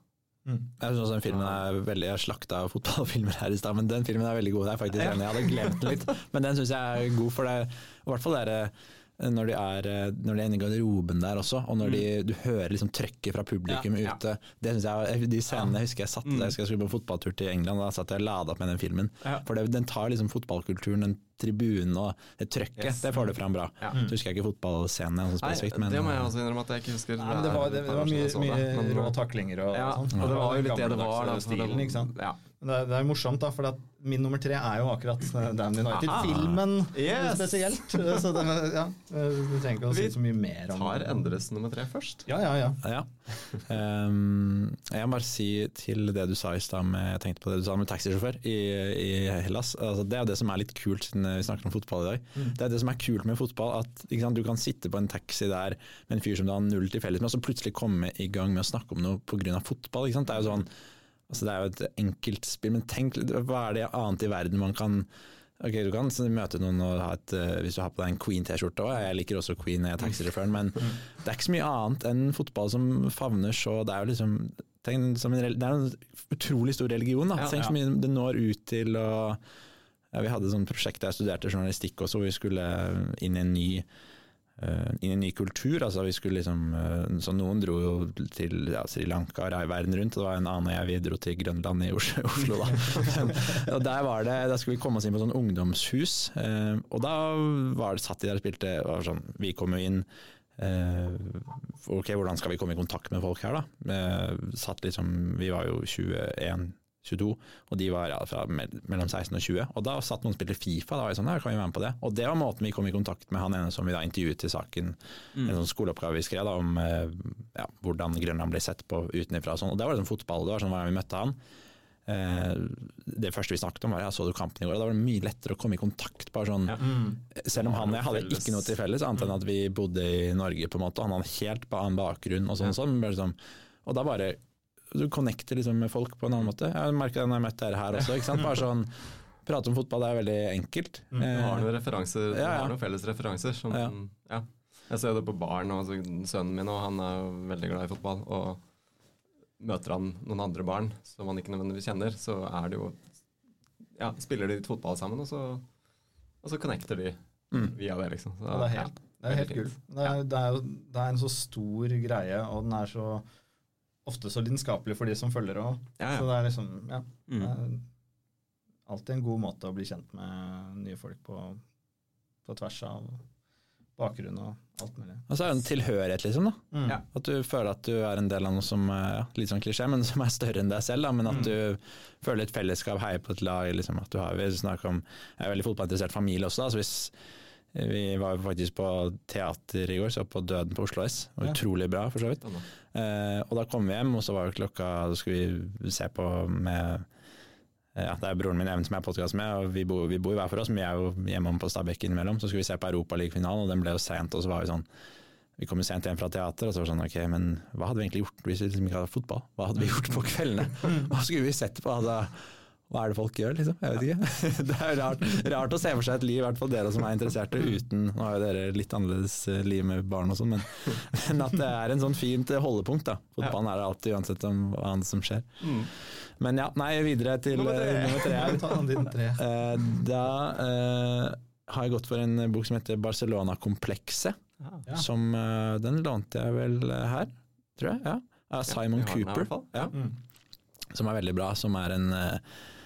E: Mm.
D: Jeg synes også den filmen er veldig Jeg slakta fotballfilmer her i stad, men den filmen er veldig god. Det er faktisk enig, jeg hadde glemt den litt, men den syns jeg er god. For det er i hvert fall det er, når de er eh, Når de er inne i garderoben der også, og når de, du hører liksom trøkket fra publikum
A: Ja, ja.
D: ute. Det synes jeg, De scenene husker jeg satt jeg jeg skulle på fotballtur til England, og da satt jeg og lada opp med den filmen.
A: Ja.
D: For det, den tar liksom fotballkulturen, den tribunen og det trøkket,
A: Yes.
D: det får du fram bra.
A: Ja.
D: Så husker jeg ikke fotballscenene sånn
A: Nei,
D: spesifikt, men
A: det må jeg også innrømme at jeg ikke husker.
E: Nei, det var, det, det var mye,
A: Jeg
E: mye rå taklinger og
A: Ja,
E: sånn.
A: og det var jo litt det det var. Da,
E: stilen, ikke sant?
A: Ja.
E: Det, er, det er morsomt, da, for at min nummer tre er jo akkurat eh, Damn United-filmen
A: Yes!
E: spesielt. Så det, ja, eh, du trenger ikke å si så mye mer om Vi
A: Tar Endres nummer tre først.
E: Ja, ja, ja.
D: Ja. Um, jeg må bare si til det du sa i stad med, jeg tenkte på det du sa med taxisjåfør i, i Hellas. Altså, det er jo det som er litt kult, siden vi snakker om fotball i dag. Det er det som er kult med fotball, at ikke sant, du kan sitte på en taxi der med en fyr som du har null til felles med, og så plutselig komme i gang med å snakke om noe pga. fotball. Ikke sant? Det er jo sånn Altså det er jo et enkelt spill, men tenk hva er det annet i verden man kan Ok, Du kan møte noen og ha et, eh, hvis du har på deg en Queen-T-skjorte òg, jeg liker også Queen, jeg er taxisjåføren, men det er ikke så mye annet enn fotball som favner så Det er jo liksom tenk, som en, det er en utrolig stor religion. da,
A: Ja,
D: Tenk så mye det når ut til å ja, Vi hadde et sånt prosjekt der jeg studerte journalistikk også, hvor vi skulle inn i en ny i en ny kultur. altså vi skulle liksom, eh, så Noen dro jo til ja, Sri Lanka og rei verden rundt, og det var en annen jeg vi dro til Grønland i Oslo. Da. og der, var det, der skulle vi komme oss inn på sånn ungdomshus, eh, og da var det, satt de der og spilte og sånn, Vi kom jo inn eh, Ok, hvordan skal vi komme i kontakt med folk her, da? Eh, satt liksom, Vi var jo 21 22, og de var ja, fra mellom 16 og 20. Og da satt noen og spilte Fifa, da var jeg sånn, ja, kan vi være med på det? Og det var måten vi kom i kontakt med han ene som vi da intervjuet til saken, en sånn skoleoppgave vi skrev da, om eh, ja, hvordan Grønland ble sett på utenfra og sånn. Og det var liksom fotball, det var sånn hvordan vi møtte han. Eh, det første vi snakket om var ja, så du kampen i går, og da var det mye lettere å komme i kontakt. bare sånn, Selv om han og jeg hadde ikke noe til felles, annet enn at vi bodde i Norge, på en måte, og han hadde helt annen bakgrunn. Og sånn, sånn, men bare sånn, og da bare du connecter liksom med folk på en annen måte. Jeg merka det når jeg møtte møtt dere her også. ikke sant? Bare sånn, Prate om fotball det er veldig enkelt.
A: Du har
D: Eh,
A: noen referanser, du
D: ja, ja.
A: har noen felles referanser. Som,
D: Ja.
A: ja. Jeg ser det på barn, og altså, sønnen min og han er veldig glad i fotball. Og møter han noen andre barn som han ikke nødvendigvis kjenner, så er det jo Ja, spiller de litt fotball sammen, og så, og så connecter de
D: Mm.
A: via det, liksom. Så,
E: Ja, det er helt, det er helt
A: kult.
E: Det ja. det, det er en så stor greie, og den er så ofte så lidenskapelig for de som følger òg.
A: Ja, ja.
E: Så det er liksom Ja.
A: Mm.
E: Det er alltid en god måte å bli kjent med nye folk på, på tvers av bakgrunn og alt mulig.
D: Og så er det en tilhørighet, liksom. da.
E: Mm.
D: At du føler at du er en del av noe som er ja, litt sånn klisjé, men som er større enn deg selv. Da. Men at du føler et fellesskap, heier på et lag. Liksom, at du har, vi snakker om, Jeg er veldig fotballinteressert familie også. Da, så hvis vi var faktisk på teater i går, så på Døden på Oslo S.
E: Ja.
D: Utrolig bra, for så vidt. Eh, og da kom vi hjem, og så var jo klokka Da skulle vi se på med ja, Det er broren min Even som jeg har podkast med, og vi bor, vi bor hver for oss, men vi er jo hjemme på Stabekk innimellom. Så skulle vi se på Europaligafinalen, og den ble jo sent, og så var vi sånn Vi kom jo sent hjem fra teater, og så var det sånn ok, men hva hadde vi egentlig gjort hvis vi liksom ikke hadde fotball? Hva hadde vi gjort på kveldene? Hva skulle vi sett på? Altså, hva er det folk gjør, liksom? Jeg vet ikke. Det er rart, rart å se for seg et liv, i hvert fall dere som er interesserte, uten Nå har jo dere litt annerledes eh, liv med barn og sånn, men, men at det er en sånn fint holdepunkt, da. Fotballen er det alltid, uansett om hva annet som skjer.
A: Mm.
D: Men ja, nei, videre til
A: Nummer tre.
D: eh, nummer tre. Eh, Da uh, har jeg gått for en bok som heter Barcelona-komplekset.
E: Ja.
D: Som uh, Den lånte jeg vel eh, her, tror jeg. Ja. Av Simon
A: ja,
D: Cooper.
A: her.
D: Ja.
E: Mm.
D: Som er veldig bra. Som er en eh, Eh,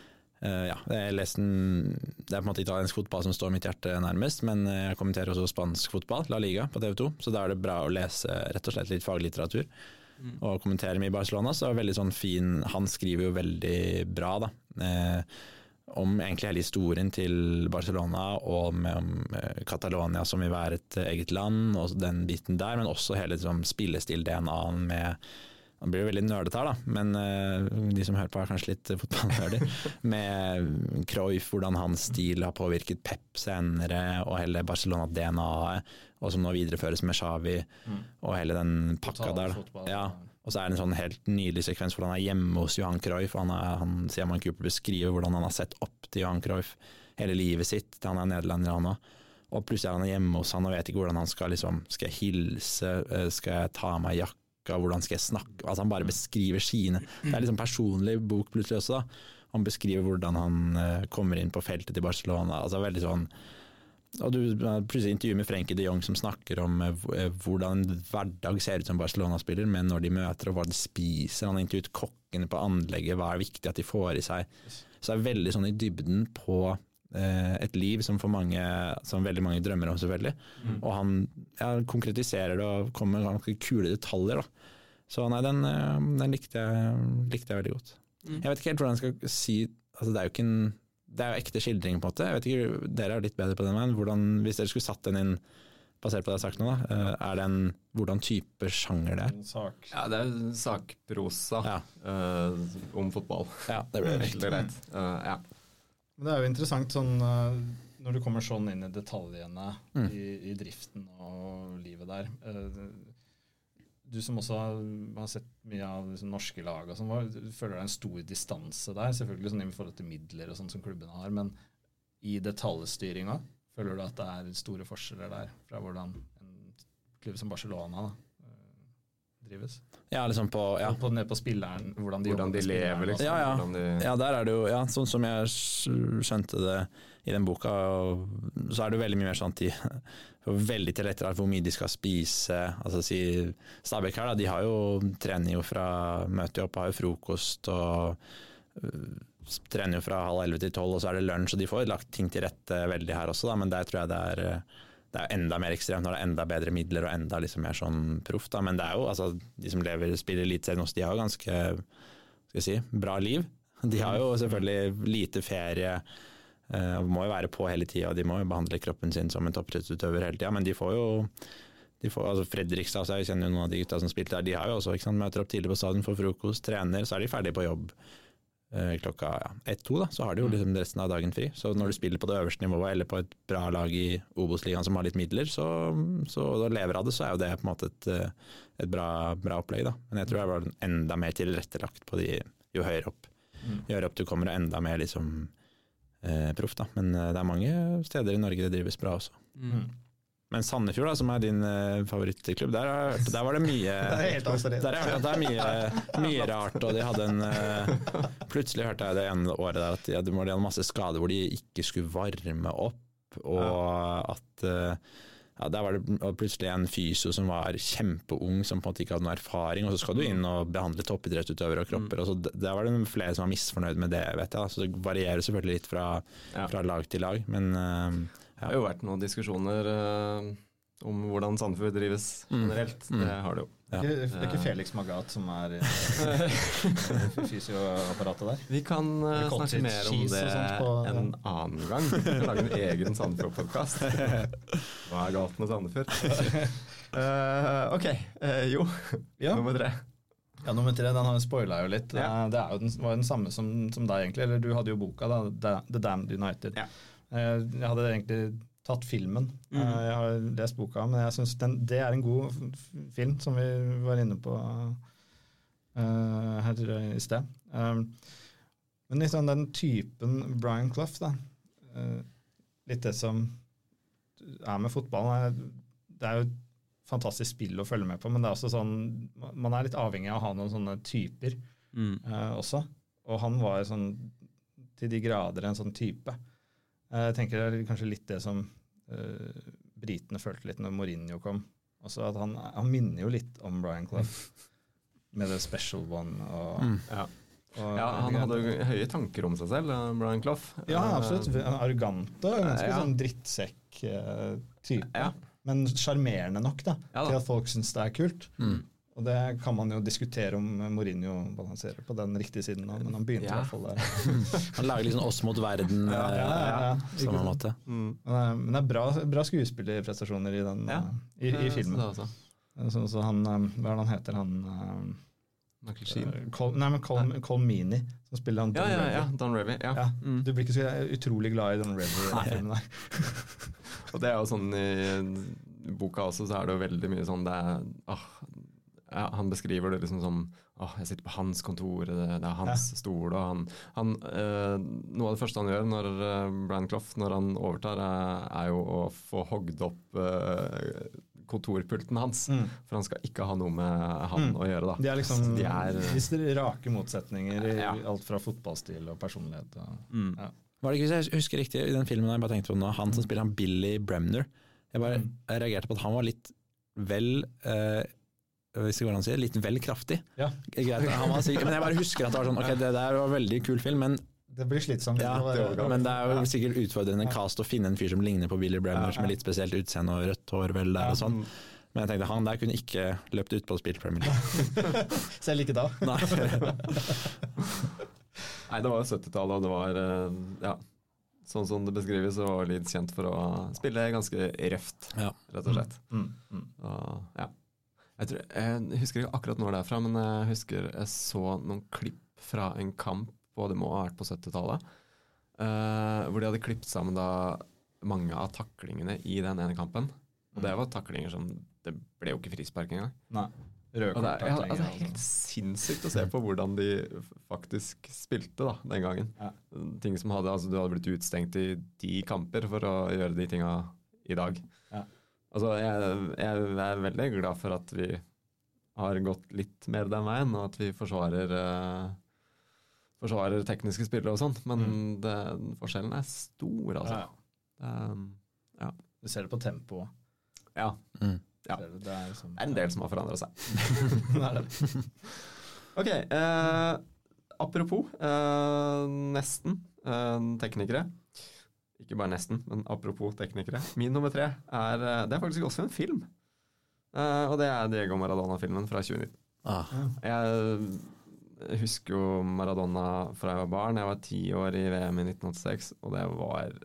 D: ja, jeg leste den, Det er på en måte italiensk fotball som står mitt hjerte nærmest, men eh, jeg kommenterer også spansk fotball, La Liga, på TV 2. Så da er det bra å lese rett og slett litt faglitteratur. Og kommentere mye Barcelona. Så er det veldig sånn fin Han skriver jo veldig bra, da. Eh, om egentlig hele historien til Barcelona og med, om eh, Catalonia som vil være et eget land, og den biten der, men også hele liksom, spillestil-DNA-en med Nå blir det veldig nerdete her, da, men eh, de som hører på er kanskje litt fotballnerder. Med Cruyff, hvordan hans stil har påvirket Pep senere, og hele Barcelona-DNA-et, og som nå videreføres med Xavi, og hele den pakka der. Da. Ja, og så er det en sånn helt nydelig sekvens hvor han er hjemme hos Johan Cruyff. Han, er, han Simon Cooper beskriver hvordan han har sett opp til Johan Cruyff hele livet sitt. til Han er nederlender, han òg. Og plutselig er han hjemme hos han og vet ikke hvordan han skal liksom Skal jeg hilse? Eh, Skal jeg ta av meg jakka? Hvordan skal jeg snakke? Altså Han bare beskriver sine Det er liksom personlig bok plutselig også. da. Han beskriver hvordan han eh, kommer inn på feltet til Barcelona. Altså veldig sånn og du plutselig intervjuer med Frenkie de Jong som snakker om eh, eh, hvordan hverdag ser ut som Barcelona-spiller, men når de møter og hva de spiser. Han har intervjuet kokkene på anlegget, hva er viktig at de får i seg. Så det er veldig sånn i dybden på et liv som for mange som veldig mange drømmer om, selvfølgelig. Og han ja, konkretiserer det og kommer med ganske kule detaljer. Da. Så nei, den, eh, den likte, jeg, likte jeg veldig godt. Jeg vet ikke helt hvordan jeg skal si altså Det er jo ikke en det er jo ekte skildring, på en måte. Jeg vet ikke, Dere er litt bedre på den veien. Hvordan, hvis dere skulle satt den inn, basert på det jeg har sagt nå, da, eh, er det en, hvordan type sjanger det er?
E: Sak.
A: Ja, det er sakprosa
D: Ja,
A: Uh, om fotball.
D: ja det blir
A: greit. Eh, ja.
E: Men det er jo interessant sånn eh, når du kommer sånn inn i detaljene
D: Mm.
E: i, i driften og livet der. eh, Du som også har, sett mye av liksom, norske lag, og sånn, føler er en stor distanse der? Selvfølgelig sånn i forhold til midler og sånn som klubbene har, men i detaljstyringa, føler du at det er store forskjeller der fra hvordan en klubb som Barcelona da, drives?
D: Ja, liksom på ja.
E: På, ned på spilleren, hvordan de
A: Hvordan de lever, liksom.
D: Ja, ja.
A: De,
D: ja, der er det jo ja, sånn som jeg skjønte det i den boka, og så er det jo veldig mye mer sånn at de får veldig tilrettelagt hvor mye de skal spise. Altså si Stabæk her, da, de har jo trener jo fra Møter jo opp, har jo frokost og trener jo fra halv elleve til tolv, og så er det lunsj, og de får lagt ting til rette veldig her også, da, men der tror jeg det er det er enda mer ekstremt når det er enda bedre midler og enda liksom mer sånn proff. Men det er jo altså, de som lever, spiller Eliteserien også, de har jo ganske skal jeg si, bra liv. De har jo selvfølgelig lite ferie, og må jo være på hele tida. De må jo behandle kroppen sin som en toppidrettsutøver hele tida, men de får jo de får, altså Fredrikstad, så jeg kjenner jo noen av de gutta som spilte der, de har jo også, ikke sant, møter opp tidlig på stadion, får frokost, trener, så er de ferdige på jobb klokka ja, ett-to. da, Så har de jo liksom resten av dagen fri. Så når du spiller på det øverste nivået eller på et bra lag i Obos-ligaen som har litt midler, så, så og lever av det, så er jo det på en måte et, eh, et bra, bra opplegg. da. Men jeg tror jeg var enda mer tilrettelagt på de jo høyere opp,
E: Mm.
D: jo høyere opp du kommer, og enda mer liksom eh, proff. da. Men eh, det er mange steder i Norge det drives bra også.
A: Mm.
D: Men Sandefjord, da, som er din uh, favorittklubb, der, der var det mye
E: Det er helt
D: der har jeg hørt at det er mye, mye rart, og de hadde en uh, Plutselig hørte jeg det ene året der at de de hadde masse skader hvor de ikke skulle varme opp, og at uh, ja, Der var det plutselig en fysio som var kjempeung, som på en måte ikke hadde noen erfaring, og så skal du inn og behandle toppidrettsutøvere og kropper. og så Der var det flere som var misfornøyd med det, vet jeg. Så det varierer selvfølgelig litt fra,
A: Ja.
D: fra lag til lag, men eh,
A: Det har jo vært noen diskusjoner eh, om hvordan Sandefjord drives
D: Mm.
A: generelt.
D: Mm.
A: Det har det jo.
D: Ja.
E: Det er ikke- ikke Felix Magat som er i fysioapparatet der?
A: Vi kan eh, snakke mer om det en annen gang. Vi kan lage en egen Sandefjord-podkast. Hva er galt med Sandefjord? uh, ok, uh, jo.
E: Ja.
A: Nummer tre.
E: Ja, nummer tre, den har spoila jo litt.
A: Ja.
E: Eh, Det er jo den, var jo den samme som, som deg, egentlig. Eller du hadde jo boka, da, Da- The Damned United.
A: Ja.
E: Eh, Jeg hadde egentlig tatt filmen.
A: Mhm.
E: Eh, Jeg har lest boka, men jeg syns det er en god film, som vi var inne på uh, her i sted. Um, Men liksom den typen Brian Clough, da. Uh, Litt det som er med fotballen. Det er jo et fantastisk spill å følge med på, men det er også sånn man er litt avhengig av å ha noen sånne typer eh, også. Og han var sånn til de grader en sånn type. Eh, Jeg tenker det er kanskje litt det som uh, britene følte litt når Mourinho kom. Også at han, han minner jo litt om Brian Clough. Med det special one og
D: Mm.
A: Ja.
E: Og-
A: Ja, han hadde jo høye tanker om seg selv, eh, Brian Clough.
E: Ja, absolutt. En Arrogant og ganske
A: Ja.
E: sånn drittsekk-type.
A: Ja.
E: Men sjarmerende nok da,
A: Ja da.
E: til at folk syns det er kult.
D: Mm.
E: Og det kan man jo diskutere om Mourinho balanserer på den riktige siden nå, men han begynte
A: Ja.
E: i hvert fall der.
D: Han lager sånn oss mot verden
E: Ja, ja, ja, ja.
D: eh, samme måte.
A: Mm.
E: Men det er- bra, bra skuespillerprestasjoner i, den,
A: Ja.
E: eh, i, i filmen.
A: også.
E: Så, så han, eh, hva er det han heter, han
A: Michael Sheen.
E: Col, Nei, men Col, Colmini, som spiller han
A: Ja,
E: Don
A: ja, ja. Don Revy. Ja.
E: Ja,
A: Mm.
E: Du blir ikke så utrolig glad i Don Revy.
A: Og det er jo sånn i boka også, så er det jo veldig mye sånn det er, ah, ja, Han beskriver det liksom som ah, jeg sitter på hans kontor, det, det er hans stol. og han, han eh, Noe av det første han gjør når eh, Brian Clough når han overtar, er, er jo å få hogd opp eh, kontorpulten hans.
E: Mm.
A: For han skal ikke ha noe med han
E: Mm.
A: å gjøre, da.
E: De er liksom
A: de er,
E: disse rake motsetninger i
A: Ja.
E: alt fra fotballstil og personlighet. Og,
A: mm.
E: ja.
D: Var det ikke, hvis jeg husker riktig, i den filmen jeg bare tenkte på nå, han som spiller han Billy Bremner Jeg, bare,
E: Mm.
D: jeg reagerte på at han var litt vel eh, hvis det går an å si, litt vel kraftig.
E: Ja.
D: Greit, han var sikkert, men jeg bare husker at det var sånn, ok, det der var en veldig kul film, men,
E: Det blir slitsomt.
D: ja, men det er jo sikkert utfordrende cast å finne en fyr som ligner på Billy Bremner, som er litt spesielt utseende og rødt hår vel der og sånn. Men jeg tenkte han der kunne ikke løpt ut på spilt Premier League.
E: Selv ikke da.
D: Nei.
A: Nei, det var jo 70-tallet, og det var eh, ja, Sånn som det beskrives, så var Leeds kjent for å spille ganske røft,
D: Ja.
A: rett og slett.
E: Mm, mm.
A: Og, ja. Jeg, tror, jeg husker ikke akkurat når det er fra, men jeg husker jeg så noen klipp fra en kamp, på det må ha vært på 70-tallet, Uh, hvor de hadde klippet sammen da mange av taklingene i den ene kampen. Og det var taklinger som Det ble jo ikke frispark engang.
E: Nei.
A: Og det er, ja, altså, det er helt sinnssykt å se på hvordan de faktisk spilte da, den gangen.
E: Ja.
A: Ting som hadde, altså Du hadde blitt utstengt i ti kamper for å gjøre de tinga i dag.
E: Ja.
A: Altså, jeg, jeg er veldig glad for at vi har gått litt mer den veien, og at vi forsvarer uh, Forsvarer tekniske spillere og sånt, men det, forskjellen er stor, altså.
E: Ja,
A: Det, um,
E: Du ser det på tempoet.
A: ja.
D: Mm.
A: Ja.
E: Det Det er, liksom,
A: Det er en del som har forandra seg. Ok, eh, apropos eh, nesten eh, teknikere. Ikke bare nesten, men apropos teknikere. Min nummer tre er eh, Det er faktisk også en film. Eh, og det er Diego Maradona-filmen fra 2019.
D: Ah.
A: Jeg husker jo Maradona fra jeg var barn. Jeg var ti år i VM i 1986, og det var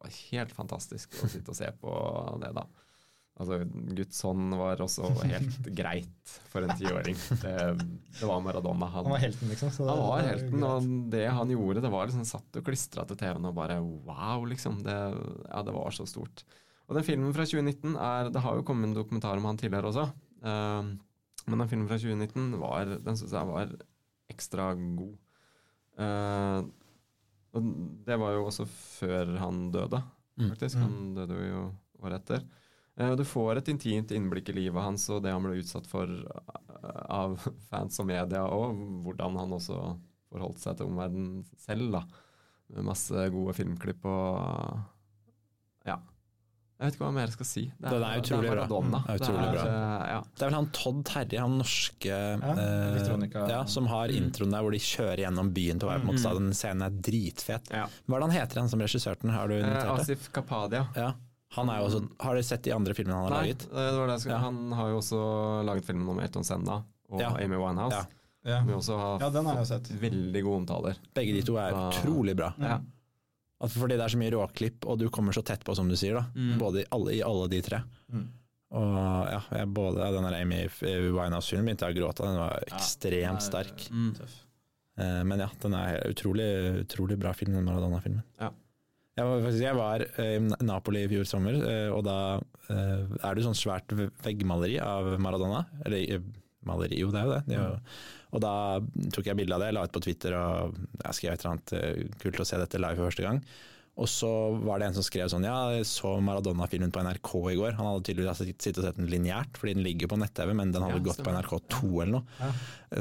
A: var helt fantastisk å sitte og se på det da. Altså, Guds hånd var også helt greit for en tiåring. Det, det var Maradona. Han,
E: Han var helten, liksom. så det-
A: han var
E: det
A: helten, og det han gjorde, det var liksom satt og klistra til TV-en og bare wow, liksom. Det, ja, det var så stort. Og den filmen fra 2019 er Det har jo kommet en dokumentar om han tidligere også. Uh, men den filmen fra 2019 var, den syns jeg var ekstra god. Uh, og det var jo også før han døde,
D: Mm.
A: faktisk. Han døde jo året etter. Eh, Du får et intimt innblikk i livet hans og det han ble utsatt for eh, av fans og media, og hvordan han også forholdt seg til omverdenen selv. da. Med masse gode filmklipp og Ja. Jeg vet ikke hva mer jeg skal si. Det
D: Den er utrolig bra.
A: Maradona.
D: Det er utrolig bra.
A: eh, ja.
D: Det er vel han Todd Terje, han norske eh, ja, som har introen der hvor de kjører gjennom byen til hver måte. Den scenen er dritfet.
A: Ja.
D: Hva er det han heter, han som regissør den? Har du
A: Eh,
D: notert det?
A: Asif Kapadia.
D: Ja. Han er jo også, har dere sett de andre filmene han har
A: Nei,
D: laget?
A: det var det jeg skulle.
D: Ja.
A: Han har jo også laget filmen om Elton Senna og
D: Ja.
A: Amy Winehouse.
D: Ja.
E: Ja.
A: Som også har
E: Ja, den har jeg sett.
A: veldig gode omtaler.
D: Begge de to er
A: Ah.
D: utrolig bra.
A: Ja.
D: Fordi det er så mye råklipp, og du kommer så tett på, som du sier. da
A: Mm.
D: Både i alle, i alle de tre.
E: Mm.
D: Og ja, jeg både den der Amy Winehouse-filmen begynte jeg å gråte av, den var ekstremt
E: ja, er,
D: sterk.
A: Mm.
D: Eh, Men ja, den er utrolig, utrolig bra film, den Maradona-filmen.
A: Ja.
D: Jeg var, jeg var eh, i Napoli i fjor sommer, eh, og da eh, er det sånn svært veggmaleri av Maradona. Eller maleri, jo det er jo det. det er jo, og da tok jeg bilde av det, la ut på Twitter og jeg skrev et eller annet kult å se dette live for første gang. Og så var det en som skrev sånn Ja, jeg så Maradona-filmen på NRK i går. Han hadde tydeligvis sittet og sett den lineært, fordi den ligger på nett-TV, men den hadde
A: Ja,
D: gått på. NRK2 eller noe.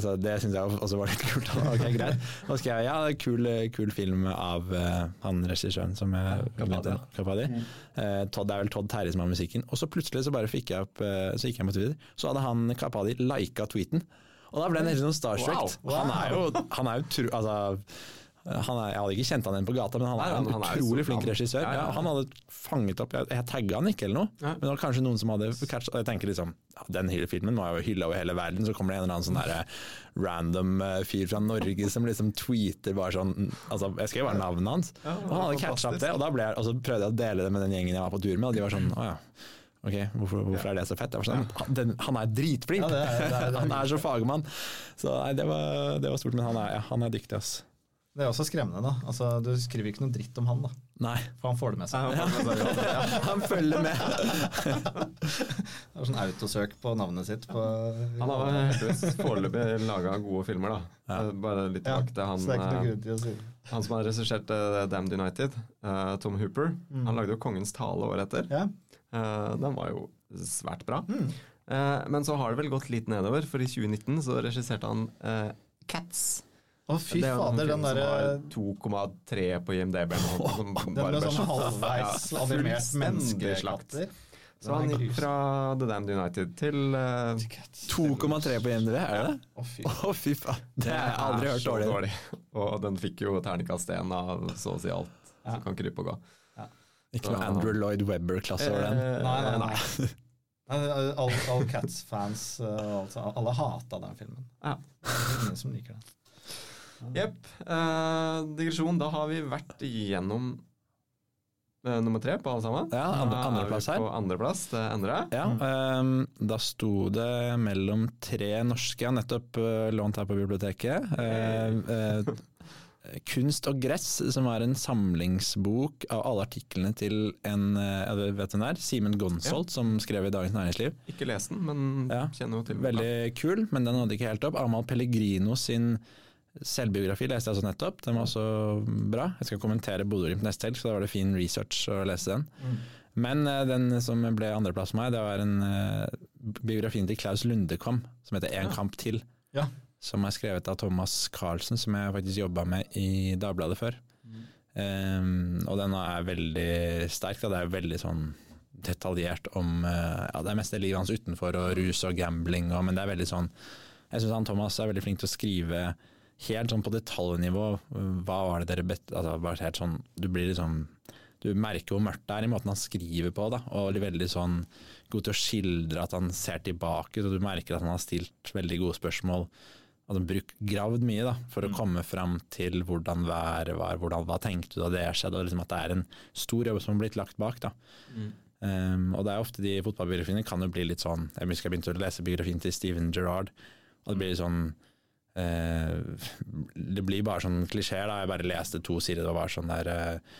D: Så det syns jeg også var litt kult. Ok, greit. Da skrev jeg ja, kul, kul film av uh, han regissøren som jeg
E: Kapadi.
D: glemte. Capaldi. Uh, Todd, det er vel Todd Terje som har musikken. Og så plutselig så bare fikk jeg opp uh, Så gikk jeg på Twitter, så hadde han Kapadi lika tweeten. Og da ble han nesten sånn starstruck.
A: Wow.
D: Han er jo, han er jo tro, altså, han er, jeg hadde ikke kjent han igjen på gata, men han
A: Nei,
D: er
A: han-
D: en
A: han
D: utrolig
A: er
D: flink
A: navn.
D: regissør.
A: Ja, ja,
D: Ja, han hadde fanget opp Jeg, jeg tagga han ikke eller noe, men det var kanskje noen som hadde catchet Og jeg tenker liksom ja, Den filmen var jo hylla over hele verden, så kommer det en eller annen sånn derre random eh, fyr fra Norge som liksom tweeter bare sånn Altså, jeg skrev bare navnet hans, og han hadde catcha opp det, og da ble jeg Og så prøvde jeg å dele det med den gjengen jeg var på tur med, og de var sånn Å ja. Ok, hvorfor, hvorfor er det så fett? Sånn, han, den, han er dritflink! Han er så fagmann! Så nei, det var, det var stort, men han er, ja, han er dyktig, ass.
E: Det er også skremmende, da. Altså, du skriver ikke noe dritt om han, da.
D: Nei,
E: For han får det med seg.
D: han følger med.
E: Det er sånn autosøk på navnet sitt på
A: Han har foreløpig laga gode filmer, da.
D: Ja.
A: Bare litt
E: ja,
A: tilbake til han,
E: si
A: han som har regissert eh, Damned United, eh, Tom Hooper.
E: Mm.
A: Han lagde jo 'Kongens tale' året etter.
E: Ja.
A: Eh, Den var jo svært bra.
E: Mm.
A: Eh, Men så har det vel gått litt nedover, for i 2019 så regisserte han Cats.
E: Å, fy
A: Det er
E: fader, den derre
A: har 2,3 på IMDb. som
E: Den med
A: ble
E: sånn halvveis
A: Ja,
E: animert
A: fullstendig slakt. Så han gikk fra The Damned United til uh,
D: 2,3 på IMDb, er det det?
E: Å, fy.
D: Å, fy faen. Det har jeg aldri hørt
A: så
D: dårlig.
A: Og den fikk jo terningkast én av så å si alt
E: Ja.
A: som kan krype og gå.
D: Ikke noe Andrew Lloyd Webber-klasse over den.
A: Eh,
E: Nei, nei, nei. Nei, Alle all Cats-fans uh, altså, alle hata den filmen.
A: Ja.
E: Det er ingen som liker den.
A: Jepp. Eh, digresjon. Da har vi vært igjennom eh, nummer tre på alle sammen.
D: Ja, andre- andreplass
A: vi
D: her.
A: På andreplass, det endre.
D: Ja, ehm, da sto det mellom tre norske jeg har nettopp eh, lånt her på biblioteket. Eh, eh, Kunst og gress, som er en samlingsbok av alle artiklene til en eh, ja, du vet hvem det er? Simen Gonsolt, som skrev i Dagens Næringsliv.
A: Ikke les den, men
D: Ja.
A: kjenner jo til den.
D: Veldig kul, men den nådde ikke helt opp. Amahl Pellegrino sin selvbiografi leste jeg altså nettopp. Den var også bra. Jeg skal kommentere Bodø-Glimt neste helg, så da var det fin research å lese den. Men eh, den som ble andreplass for meg, det var en eh, biografien til Klaus Lundekom, som heter En kamp til.
E: Ja.
D: Som er skrevet av Thomas Carlsen, som jeg faktisk jobba med i Dagbladet før. Um, og den er veldig sterk. Da. Det er veldig sånn detaljert om uh, ja, Det er mest det livet hans utenfor, og rus og gambling, og, men det er veldig sånn Jeg syns Thomas er veldig flink til å skrive helt sånn på detaljnivå. Hva var det dere bet... Altså, sånn Du blir liksom Du merker hvor mørkt det er i måten han skriver på, da, og er veldig sånn god til å skildre at han ser tilbake, så du merker at han har stilt veldig gode spørsmål. At han bruk, gravd mye da, for å komme fram til hvordan været var, hvordan, hva tenkte du da det skjedde, og liksom at det er en stor jobb som har blitt lagt bak. da. Um, og det er ofte de fotballbiografiene kan jo bli litt sånn Jeg husker jeg begynte å lese biografien til Steven Gerrard, og det blir litt sånn Det blir bare sånn klisjeer. da, Jeg bare leste to sider, det var bare sånn der eh,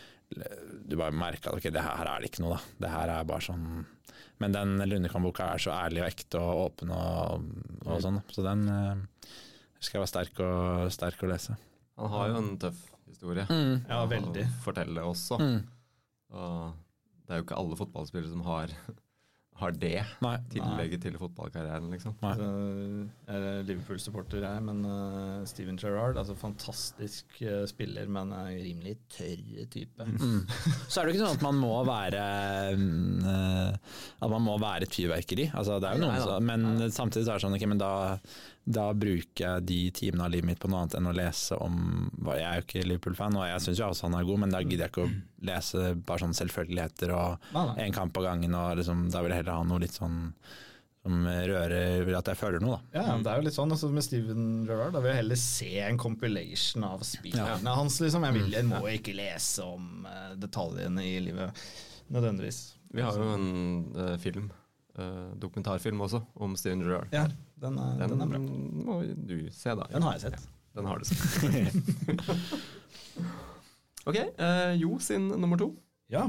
D: Du bare merka at ok, det her er det ikke noe, da. Det her er bare sånn Men den Lundekam-boka er så ærlig og ekte og åpen og, og sånn, så den skal jeg være sterk, og, sterk å lese.
A: Han har jo en tøff historie
D: Mm.
E: Ja, veldig.
A: å fortelle også.
D: Mm.
A: Og det er jo ikke alle fotballspillere som har, har det
D: Nei.
A: tillegget til fotballkarrieren, liksom.
D: Nei.
E: Så, jeg er Liverpool-supporter jeg, men uh, Steven Gerrard, altså fantastisk uh, spiller, men en rimelig tørr type.
D: Mm. Så er det jo ikke sånn at man må være eh, At man må være et fyrverkeri. Altså, det er jo noen som, men samtidig så er det sånn ok, men da, da bruker jeg de timene av livet mitt på noe annet enn å lese om hva- Jeg er jo ikke Liverpool-fan, og jeg syns jo også han er god, men da gidder jeg ikke å lese bare sånne selvfølgeligheter og én kamp av gangen. Og liksom, da vil jeg heller ha noe litt sånn som rører At jeg føler noe, da.
E: Ja, det er jo litt sånn altså med Steven Gerrard. Da vil jeg heller se en compilation av spillene hans. Liksom. Jeg, vil, jeg må ikke lese om eh, detaljene i livet nødvendigvis.
A: Vi har jo en uh, film, uh, dokumentarfilm også, om Steven Gerrard.
E: Ja, den er, den,
A: Den,
E: er bra.
A: må du se, da.
E: Den har jeg sett.
A: Den har du sett. ok, eh, Jo sin nummer to.
E: Ja.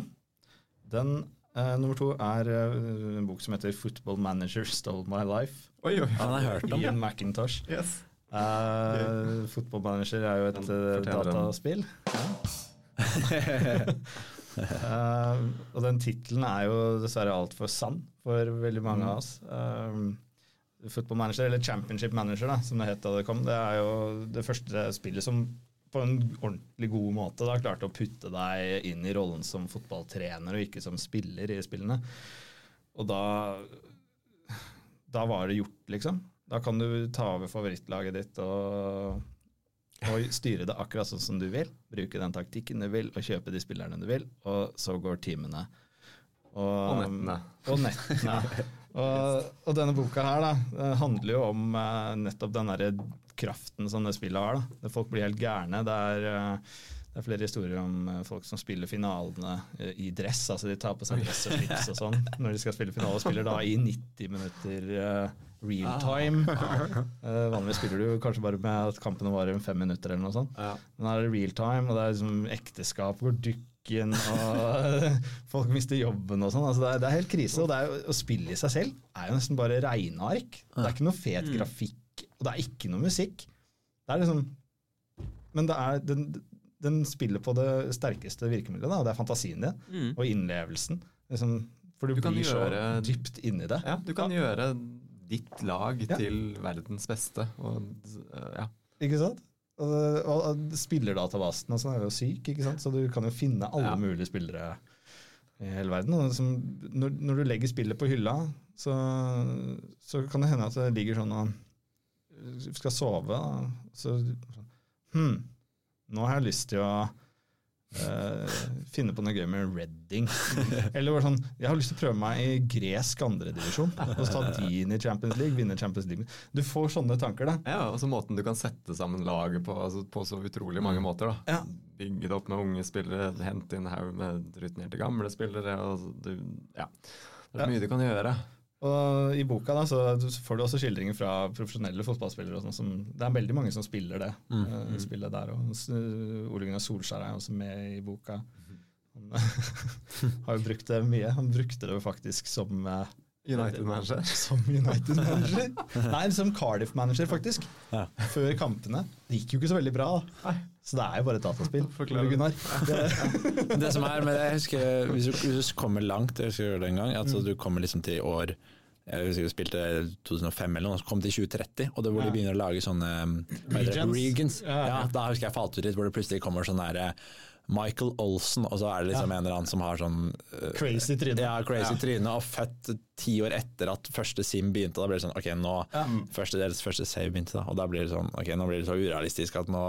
E: Den eh, nummer to er eh, en bok som heter 'Football Manager Stole My Life'.
A: Oi, oi,
D: Han har jeg hørt om.
E: Ian McIntosh.
A: Yes.
E: Uh, Football Manager er jo et
A: Den
E: eh, dataspill. Eh, og den tittelen er jo dessverre altfor sann for veldig mange av oss. Um, Football Manager, eller Championship Manager, da, som det het da det kom, det er jo det første spillet som på en ordentlig god måte da klarte å putte deg inn i rollen som fotballtrener og ikke som spiller i spillene. Og da Da var det gjort, liksom. Da kan du ta over favorittlaget ditt og, og styre det akkurat sånn som du vil. Bruke den taktikken du vil, og kjøpe de spillerne du vil. Og så går timene.
A: Og nettene.
E: Og nettene. og, og denne boka her da, handler jo om eh, nettopp den derre kraften som det spillet har. da. Folk blir helt gærne. Det er, eh, det er flere historier om eh, folk som spiller finalene i dress. altså De tar på seg dress og slips og sånn når de skal spille finale. Og spiller da i 90 minutter real time. Eh, vanligvis spiller du kanskje bare med at kampene varer fem minutter eller noe sånt.
A: Ja.
E: Men her er det real time, og det er liksom ekteskap går dykken, og folk mister jobben og sånn. Altså det, det er helt krise. Og det jo- å spille i seg selv er jo nesten bare regneark. Det er ikke noe fet grafikk, og det er ikke noe musikk. Det er liksom Men det er, den, den spiller på det sterkeste virkemidlet, da, og det er fantasien din
A: Mm.
E: og innlevelsen. Liksom, for du,
A: Du
E: blir så
A: gjøre-
E: dypt inni det.
A: Ja, du kan gjøre ditt lag
E: Ja.
A: til verdens beste. Og, ja.
E: Ikke sant? Spillerdatabasen og sånn er jo syk, ikke sant? så du kan jo finne alle
A: Ja.
E: mulige spillere i hele verden. Som, når, når du legger spillet på hylla, så, så kan det hende at det ligger sånn og skal sove, da. så Hm, nå har jeg lyst til å eh, finne på noe gøy med Redding. Eller bare sånn, jeg har lyst til å prøve meg i gresk andredivisjon. Og ta de inn i Champions League, vinne Champions League. Du får sånne tanker, da.
A: ja, og så måten du kan sette sammen laget på, altså på så utrolig mange måter. da.
E: Ja.
A: Bygge det opp med unge spillere, hente inn haug med rutinerte gamle spillere. Og du, ja. Det
E: Ja.
A: er mye du kan gjøre.
E: Og I boka da, så får du også skildringer fra profesjonelle fotballspillere. Og sånn som, det er veldig mange som spiller det eh, spillet der. Og S- Ole Gunnar Solskjær er også med i boka. Han har jo brukt det mye. Han brukte det jo faktisk som eh,
A: United-manager.
E: som United-manager. Nei, som Cardiff-manager, faktisk.
D: Ja.
E: Før kampene. Det gikk jo ikke så veldig bra. da. Så det er jo bare et dataspill. Forklare Gunnar. Det,
D: Det som er, med det, jeg husker, hvis du, hvis du kommer langt, jeg husker det en gang, at så du kommer liksom til år jeg husker vi spilte 2005 eller noe, så kom til 2030, og det hvor de begynner å lage sånne?
E: Regions.
D: Regions.
E: Ja, ja.
D: Ja, da husker jeg falt ut litt, hvor det plutselig kommer sånn der eh, Michael Olsen, og så er det liksom en eller annen som har sånn eh,
E: crazy tryne.
D: ja, crazy tryne, og født ti år etter at første sim begynte. Da blir det sånn, ok, nå første deres første save begynte, da, og da blir det sånn, ok, nå blir det så urealistisk at nå,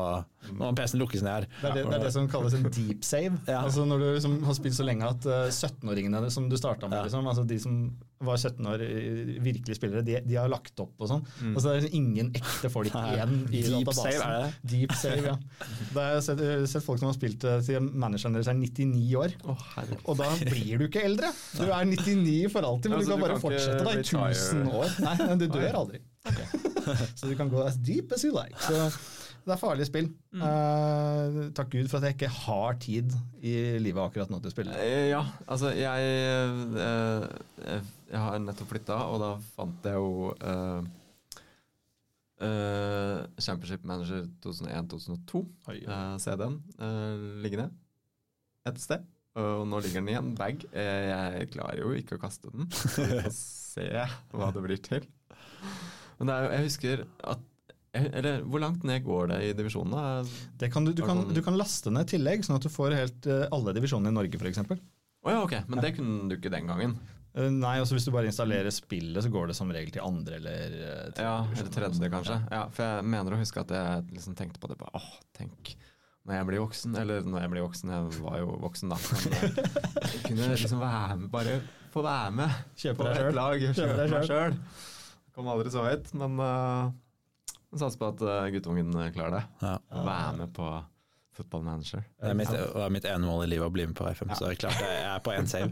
D: nå må PC-en lukkes ned her.
E: Det er det, det er det som kalles en deep save.
D: Ja.
E: Altså Når du liksom har spilt så lenge at uh, 17-åringene som du starta med,
D: Ja.
E: liksom, altså de som var 17 år, eh, virkelige spillere, de, de har lagt opp og sånn.
A: Mm.
E: Altså Det er ingen ekte folk igjen i
D: Deep
E: databasen.
D: save, er det
E: Deep save, ja. Da har jeg sett, sett folk som har spilt eh, til manageren deres er 99 år.
A: Oh.
E: Og da blir du ikke eldre! Du er 99 for alltid, men
A: Ja,
E: du
A: så
E: kan bare
A: kan
E: fortsette da i 1000 år. Nei, men du dør aldri. Så du kan gå as deep as you like. Så det er farlige spill.
A: Mm.
E: Uh, takk Gud for at jeg ikke har tid i livet akkurat nå til å spille.
A: Eh, Ja, altså jeg eh, eh, Jeg har nettopp flytta, og da fant jeg jo uh, uh, Championship Manager 2001-2002,
E: uh,
A: eh, CD-en, liggende et sted. Og nå ligger den i en bag. Eh, jeg klarer jo ikke å kaste den. Så vi får se hva det blir til. Men er jeg husker at Eller hvor langt ned går det i divisjonene?
E: Det kan du, du, kan, du kan laste ned tillegg, sånn at du får helt eh, alle divisjonene i Norge f.eks.
A: Oh, ja, okay. Men det kunne du ikke den gangen.
E: Nei, altså Hvis du bare installerer spillet, så går det som regel til andre eller eh, tredje
A: Ja, eller tredje,
E: sånn.
A: kanskje. Ja, for jeg mener å huske at jeg liksom tenkte på det. Bare, åh, tenk når jeg blir voksen. Eller når jeg blir voksen, jeg var jo voksen da. Eh, jeg kunne liksom være med, bare få være med
E: Kjøpe deg sjøl. Kjøpe deg
A: sjøl. Kom aldri så høyt, men uh, satser på at uh, guttungen klarer det.
D: Ja.
A: Være med på Football Manager.
D: Det er mitt, var mitt ene mål i livet å bli med på FM, så klart jeg, jeg er på én save.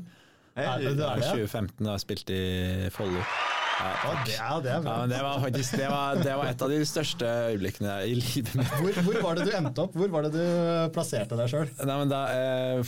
E: Hey, det
D: er
E: det?
D: 2015 da jeg spilte i Follo. Ja,
E: det, ja, det er
D: Ja, det var faktisk det var, det var et av de største øyeblikkene i livet mitt.
E: Hvor, hvor var det du endte opp? Hvor var det du plasserte deg sjøl?
D: Eh,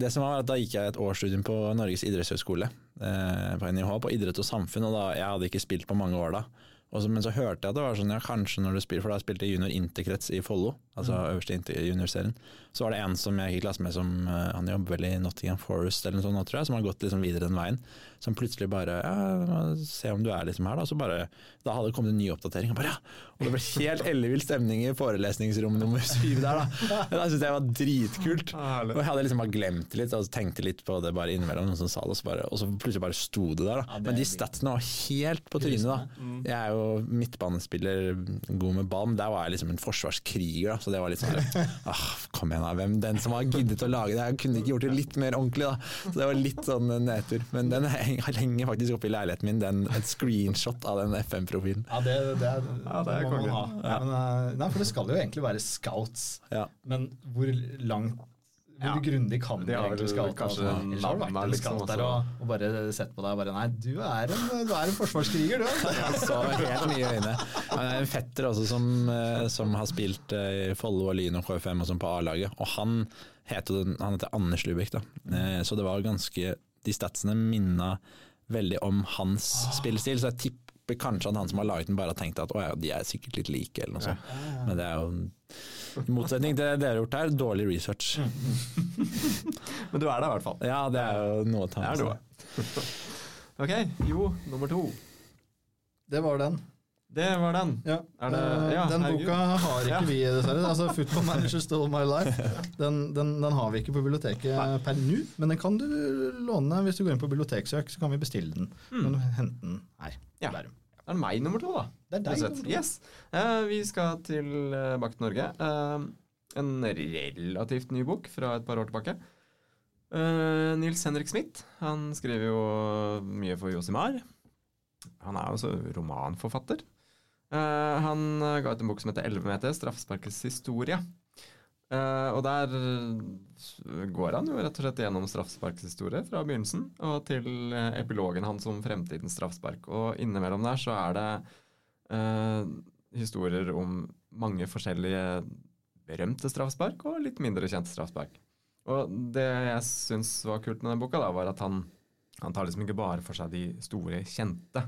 D: Det som var at Da gikk jeg et årsstudium på Norges idrettshøgskole, eh, på NIH, på idrett og samfunn. og da, Jeg hadde ikke spilt på mange år da. Også, men så hørte jeg at det var sånn, ja kanskje når du spiller, for da spilte jeg junior interkrets i Follo, altså øverste inter- juniorserien. Så var det en som jeg gikk i klasse med som eh, han jobber vel i Nottingham Forest eller noe sånt tror jeg, som har gått liksom videre den veien. som plutselig bare ja, Se om du er liksom her, da. Så bare Da hadde det kommet en ny oppdatering, og bare ja! Og det ble helt ellevill stemning i forelesningsrom nummer syv der, da. Det syntes jeg var dritkult. Og jeg hadde liksom bare glemt litt, og tenkte litt på det bare innimellom, noen som sa det, og så, bare, og så plutselig bare sto det der, da. Men de statsene var helt på trynet, da. Jeg er jo midtbanespiller, god med ball, men der var jeg liksom en forsvarskriger, da. Så det var litt sånn ah, Kom igjen, da. Hvem den som har giddet å lage det her, kunne ikke gjort det litt mer ordentlig, da. Så det var litt sånn nedtur. Men den har henger faktisk oppe i leiligheten min, den, et screenshot av den FM-profilen.
E: Ja, det, det, er,
A: Ja, det
E: må man ha. Ja, men, eh, nei, for det skal jo egentlig være scouts.
D: Ja.
E: Men hvor langt hvor
A: Ja.
E: grundig kan du egentlig
A: kanskje
E: altså? Ellers har du vært en
A: liksom
E: der og, og bare sett på deg og bare Nei, du er en, du er en forsvarskriger, du. altså.
D: Jeg så helt nye øyne. Han er en fetter også som, eh, som har spilt eh, i Follo og Lyn og KFM og sånn på A-laget. Og han heter, han heter Anders Lubek, da. Eh, Så det var ganske De statsene minna veldig om hans spillestil, så jeg tipper kanskje at han som har laget den, bare har tenkt at å ja, de er sikkert litt like, eller noe sånt. Men det er jo i motsetning til det dere har gjort her, dårlig research.
A: Men du er der i hvert fall.
D: Ja, det er jo noe å ta med seg.
A: Ok, jo, nummer to.
E: Det var den.
A: Det var den.
E: Ja.
A: Er det-
E: Eh,
A: ja,
E: den
A: herregud.
E: boka har ikke
A: Ja.
E: vi, dessverre. Altså, 'Football Manager Stole My Life'. Den, den, den har vi ikke på biblioteket per nå, men den kan du låne hvis du går inn på biblioteksøk. Så kan vi bestille den. Men hente den her.
A: Ja.
E: Bærum.
A: Det er meg nummer to, da.
E: Det er deg, nummer to.
A: Yes. Uh, vi skal tilbake til Norge. Uh, en relativt ny bok fra et par år tilbake. Uh, Nils Henrik Smith han skriver jo mye for Josimar. Han er jo også romanforfatter. Eh, han eh, ga ut en bok som heter 11 meter, straffesparkets historie. Eh, og der går han jo rett og slett gjennom straffesparkshistorie fra begynnelsen og til eh, epilogen hans om fremtidens straffespark. Og innimellom der så er det uh, historier om mange forskjellige berømte straffespark og litt mindre kjente straffespark. Og det jeg syns var kult med den boka, da, var at han, han tar liksom ikke bare for seg de store, kjente.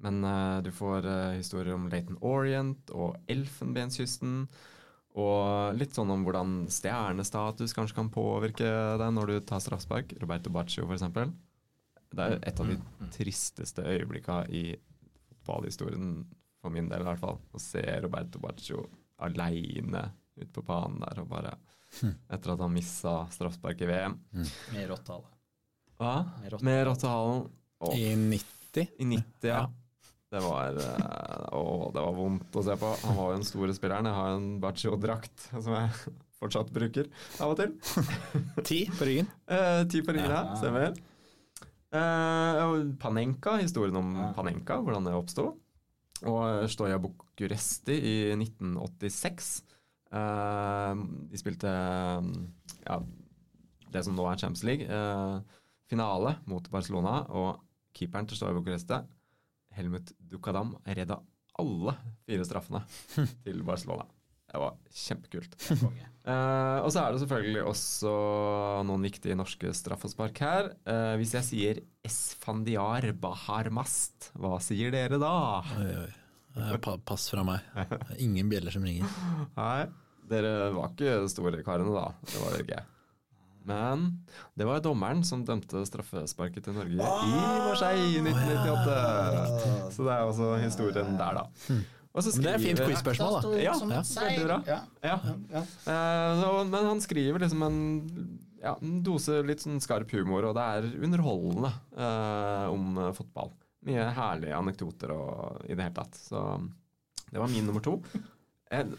A: Men uh, du får historier om Laton Orient og Elfenbenskysten. Og litt sånn om hvordan stjernestatus kanskje kan påvirke deg når du tar straffespark. Roberto Baccio, eksempel. Det er et av de tristeste øyeblikka i fotballhistorien, for min del i hvert fall. Å se Roberto Baccio aleine ute på banen der og bare Etter at han missa straffespark i VM.
E: Med Rottehalen.
A: Hva?
E: Med rottehale.
A: Rottehalen.
D: I 90.
A: I 90, ja. Det var, eh, å, det var vondt å se på. Han var jo den store spilleren. Jeg har en Baccio-drakt som jeg fortsatt bruker av og til.
D: Ti på ryggen.
A: Eh, ti på ryggen, ja.
E: Ja.
A: Stemmer. Eh, Panenka, historien om
E: Ja.
A: Panenka, hvordan det oppsto. Og Stoja Bucuresti i 1986. Eh, de spilte eh, ja, det som nå er Champions League. eh, finale mot Barcelona, og keeperen til Stoja Bucuresti, Helmut Dukadam, redda alle fire straffene til Barcelona. Det var kjempekult. Uh, og så er det selvfølgelig også noen viktige norske straffespark her. Uh, hvis jeg sier Esfandiar Baharmast, hva sier dere da?
D: Oi, oi. Pa- Pass fra meg. Ingen bjeller som ringer.
A: Nei, dere var ikke store karene da. Det var dere ikke. Men det var dommeren som dømte straffesparket til Norge i Marseille i 1998. Så det er også historien der, da. Og så
D: Men det er fint
A: skriver-
D: quiz-spørsmål, da.
A: Ja,
D: Ja.
A: veldig bra.
E: Ja.
A: Ja.
E: Ja.
A: Eh, så, men han skriver liksom en, ja, en dose litt sånn skarp humor, og det er underholdende eh, om eh, fotball. Mye herlige anekdoter og i det hele tatt. Så det var min nummer to. En,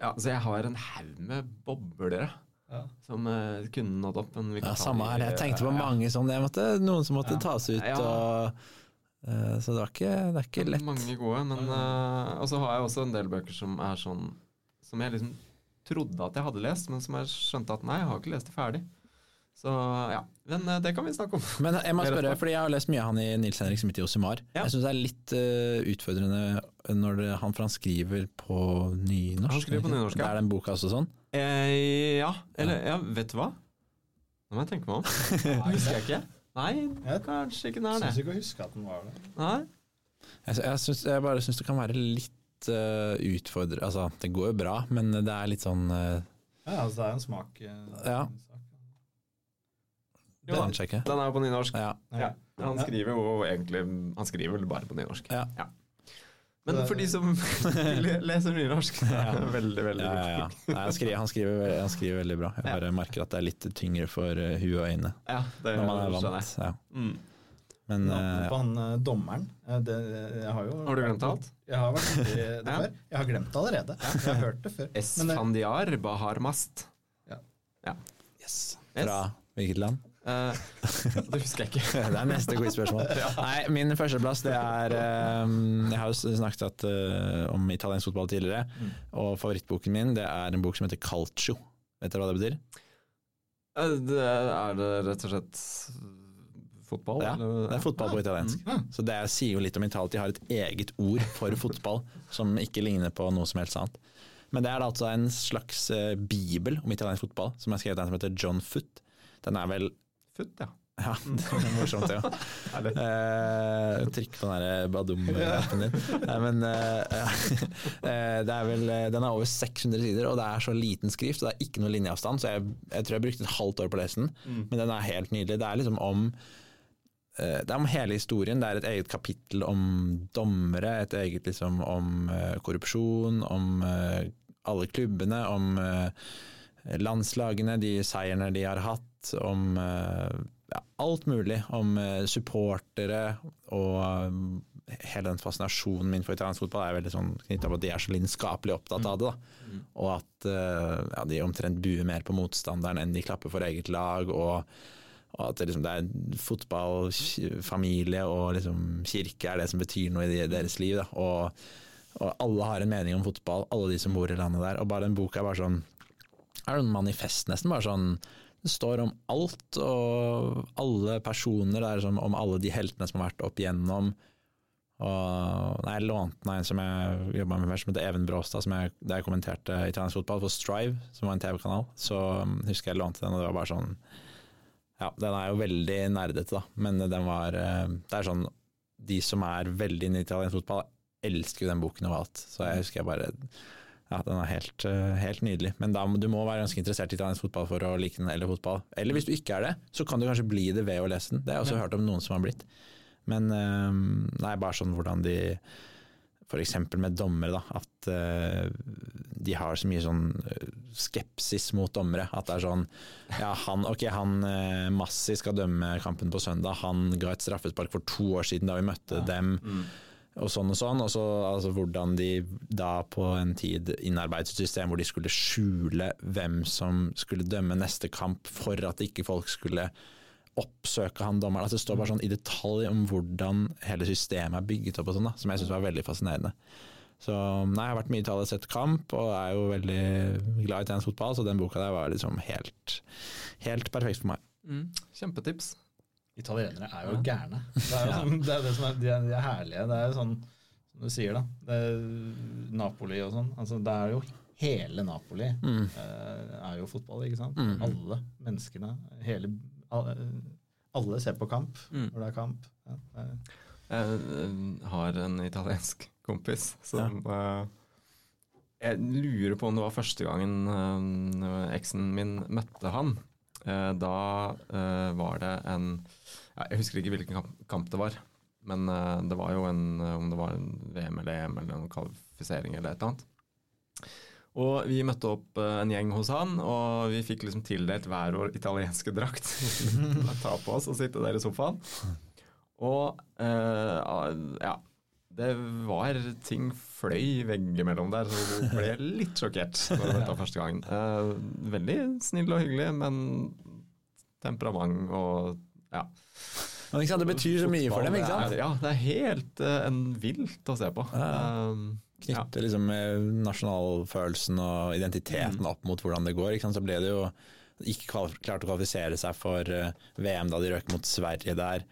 A: ja, så jeg har en haug med boblere. Som uh, kunne nådd opp. Men vi kan
D: Ja, samme her. Jeg tenkte på
A: ja,
D: mange sånne. Jeg måtte, noen som måtte
E: Ja.
D: tas ut.
A: Ja.
D: Og, Uh, så det, var ikke, det er ikke lett.
A: Mange gode, men uh, Og så har jeg også en del bøker som er sånn Som jeg liksom trodde at jeg hadde lest, men som jeg skjønte at nei, jeg har ikke lest det ferdig. Så ja. Men uh, det kan vi snakke om.
D: Men jeg må spørre, fordi jeg har lest mye av han i Nils Henrik Smith i Osimar.
A: Ja.
D: Jeg syns det er litt eh, utfordrende når det, han, for han skriver på nynorsk.
A: Han skriver på nynorsk, ja.
D: Er den boka også sånn?
A: Eh, ja, eller ja, vet du hva? Nå må jeg tenke meg om. Nei, husker jeg ikke. Nei,
E: Jeg
A: kanskje ikke den er
E: syns
A: det.
E: ikke å huske at den var det.
A: Nei.
D: Jeg, jeg, syns- jeg bare syns det kan være litt uh, utfordrende Altså, det går jo bra, men det er litt sånn uh,
E: Ja, altså det er en smak. eh,
D: Ja.
E: sak.
A: Jo,
D: Den sjekker.
A: Den er jo på nynorsk.
D: Ja.
A: Ja. Han skriver jo egentlig Han skriver vel bare på nynorsk.
D: Ja.
A: Men for de som le- leser nynorsk, det er veldig, veldig
D: Ja, ja, ja. Nei, han, skriver, han, skriver, han skriver veldig bra. Jeg
A: Ja.
D: bare merker at det er litt tyngre for uh, huet og øynene
A: Ja, det
D: når man er vant. Ja.
A: Mm.
D: Men eh,
E: på han eh, dommeren eh, det, Jeg har jo
A: Har du glemt alt?
E: Jeg har vært det
A: Ja.
E: før. Jeg har glemt det allerede. Jeg har hørt det før. Men det,
A: Esfandiar Baharmast. Ja.
D: yes.
A: Yes.
D: Fra hvilket land?
A: Eh, det husker jeg ikke.
D: Det er neste quiz-spørsmål. Nei, Min førsteplass det er um, Jeg har jo snakket at, uh, om italiensk fotball tidligere,
A: Mm.
D: og favorittboken min det er en bok som heter Calcio. Vet dere hva det betyr?
A: Det er det rett og slett fotball?
D: Ja,
A: eller?
D: Det er fotball på italiensk. Så det sier jo litt om Italia. De har et eget ord for fotball som ikke ligner på noe som helst annet. Men det er altså en slags bibel om italiensk fotball, som er skrevet av en som heter John Foot. Den er vel
A: Futt, ja.
D: Ja, det er morsomt,
A: ja.
D: Eh, trykk på den der badum-appen din. Nei, men eh, eh, det er vel, eh, Den er over 600 sider, og det er så liten skrift, og det er ikke noe linjeavstand, så jeg, jeg tror jeg brukte et halvt år på å lese den. Men den er helt nydelig. Det er liksom om eh, det er om hele historien. Det er et eget kapittel om dommere, et eget liksom om eh, korrupsjon, om eh, alle klubbene, om eh, landslagene, de seierne de har hatt, om eh, ja, alt mulig. Om eh, supportere og eh, hele den fascinasjonen min for italiensk fotball er veldig sånn knytta på at de er så lidenskapelig opptatt av det. Da. Og at ja, de omtrent buer mer på motstanderen enn de klapper for eget lag. og og at det, liksom, det er fotball, familie og liksom, kirke er det som betyr noe i deres liv. Da. Og, og alle har en mening om fotball, alle de som bor i landet der. Og bare den boka er bare sånn er det en manifest nesten. bare sånn Det står om alt og alle personer. Det er sånn om alle de heltene som har vært opp igjennom. Og jeg lånte den en som jeg jobba med først, som heter Even Bråstad, som jeg, der jeg kommenterte italiensk fotball for Strive, som var en TV-kanal. Så um, husker jeg lånte den, og det var bare sånn Ja, den er jo veldig nerdete, da, men den var eh, Det er sånn De som er veldig inne i italiensk fotball, elsker jo den boken overalt. Så jeg husker jeg bare ja, den er helt, eh, helt nydelig. Men da, du må være ganske interessert i italiensk fotball for å like den, eller fotball. Eller hvis du ikke er det, så kan du kanskje bli det ved å lese den. Det har jeg også hørt om noen som har blitt. Men eh, nei, bare sånn hvordan de F.eks. med dommere, da. At eh, de har så mye sånn skepsis mot dommere. At det er sånn Ja, han, ok, han Massi skal dømme kampen på søndag. Han ga et straffespark for to år siden da vi møtte dem og sånn og sånn. Og så altså, hvordan de da på en tid innarbeidet et system hvor de skulle skjule hvem som skulle dømme neste kamp for at ikke folk skulle oppsøke han dommeren. Altså, det står bare sånn i detalj om hvordan hele systemet er bygget opp og sånn, da, som jeg syns var veldig fascinerende. Så nei, jeg har vært mye i Italia og sett kamp, og er jo veldig glad i italiensk fotball, så den boka der var liksom helt, helt perfekt for meg.
A: Mm. Kjempetips.
E: Italienere er jo gærne. Det er jo sånn, det er det som er, de, er, de er herlige. Det er jo sånn som du sier, da. Det er Napoli og sånn. Altså, det er jo hele Napoli
D: Mm.
E: eh, er jo fotball, ikke sant?
D: Mm.
E: Alle menneskene. Hele, alle, alle ser på kamp
A: Mm.
E: når det er kamp. Ja, det er,
A: Jeg eh, har en italiensk kompis som eh, Jeg lurer på om det var første gangen uh, eksen min møtte han. Eh, da var det en Jeg husker ikke hvilken kamp, det var. Men eh, det var jo en Om det var en VM eller EM eller en kvalifisering eller et eller annet. Og vi møtte opp eh, en gjeng hos han, og vi fikk liksom tildelt hver vår italienske drakt. Ta på oss og sitte der i sofaen. Og eh, ja, det var ting fløy veggimellom der, så vi ble litt sjokkert når det møtte første gangen. Eh, veldig snill og hyggelig, men temperament og ja.
D: Men det betyr så mye for dem, ikke sant?
A: Det er- Ja, det er helt uh, en vilt å se på.
D: Ja.
A: Um, ja.
D: Liksom eh, nasjonalfølelsen og identiteten opp mot hvordan det går. Så ble det jo ikke klart å kvalifisere seg for eh, VM da de røk mot Sverige der.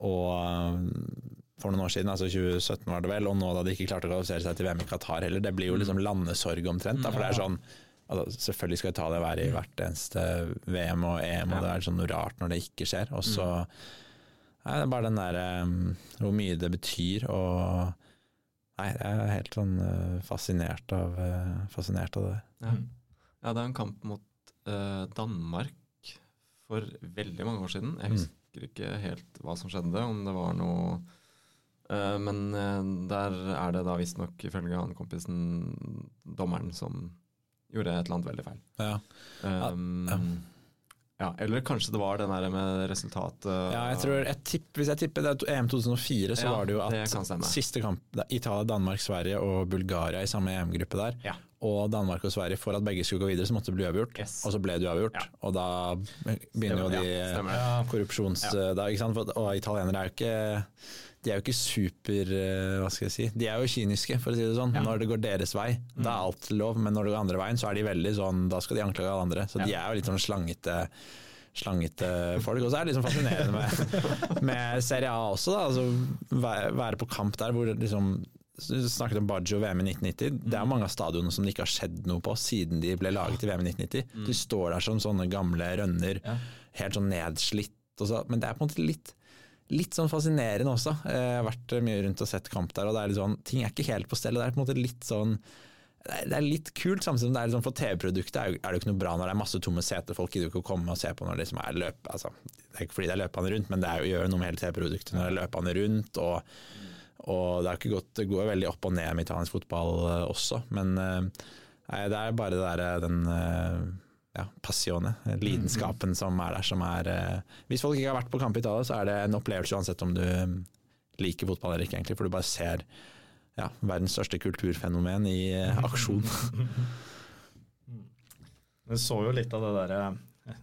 D: Og eh, for noen år siden, altså 2017 var det vel, og nå da de ikke klarte å kvalifisere seg til VM i Qatar heller. Det blir jo liksom landesorg omtrent. Da, for det er sånn altså, Selvfølgelig skal Italia være i hvert eneste VM og EM, og det er sånn noe rart når det ikke skjer. Og så Nei, det er bare den der um, Hvor mye det betyr og Nei, jeg er helt sånn uh, fascinert av, uh, fascinert av det.
A: Ja. ja, det er en kamp mot uh, Danmark for veldig mange år siden. Jeg husker, mm. ikke helt hva som skjedde, om det var noe eh, Men eh, der er det da visstnok ifølge han kompisen dommeren som gjorde et eller annet veldig feil.
D: Ja.
A: Um,
D: ja.
A: ja, eller kanskje det var den der med resultatet
D: Ja, jeg tror, jeg tipp, Hvis jeg tipper det er EM 2004, så
A: Ja,
D: var det jo at siste kamp Italia, Danmark, Sverige og Bulgaria i samme EM-gruppe der.
A: Ja.
D: Og Danmark og Sverige, for at begge skulle gå videre, så måtte det bli uavgjort.
A: Yes.
D: Og så ble det uavgjort.
A: Ja.
D: Og da begynner jo de
A: ja, stemmer.
E: Ja,
D: korrupsjons... Da, ikke sant? For- Og italienere er jo ikke de er jo ikke super eh, Hva skal jeg si De er jo kyniske, for å si det sånn. Når det går deres vei, da er alt lov. Men når det går andre veien, så er de veldig sånn Da skal de anklage alle andre. Så de er jo litt sånn slangete slangete folk. Og så er det liksom fascinerende med, med Serie A også, da. Altså, være, på kamp der hvor liksom du snakket om Baggio VM i 1990. Det er mange av stadionene som det ikke har skjedd noe på siden de ble laget i VM i 1990. Du står der som sånne gamle rønner, helt sånn nedslitt. Og så, men det er på en måte litt, litt sånn fascinerende også. Jeg har vært mye rundt og sett kamp der, og det er litt sånn, ting er ikke helt på stell. Det er på en måte litt sånn det er- er litt kult, samtidig som det er litt sånn for TV-produktet er, er det jo ikke noe bra når det er masse tomme seter. Folk gidder ikke å komme og se på når det liksom er løp. Altså, det er ikke fordi det er løpende rundt, men det er jo, gjør gjøre noe med hele TV-produktet når det er løpende rundt. Og, og det, er ikke gått, det går veldig opp og ned med italiensk fotball eh, også, men eh, nei, det er bare det der, den eh, ja, passione, lidenskapen som er der, som er eh, Hvis folk ikke har vært på kamp i Italia, så er det en opplevelse uansett om du eh, liker fotball eller ikke, egentlig, for du bare ser ja, verdens største kulturfenomen i eh, aksjon.
E: Du så jo litt av det derre eh,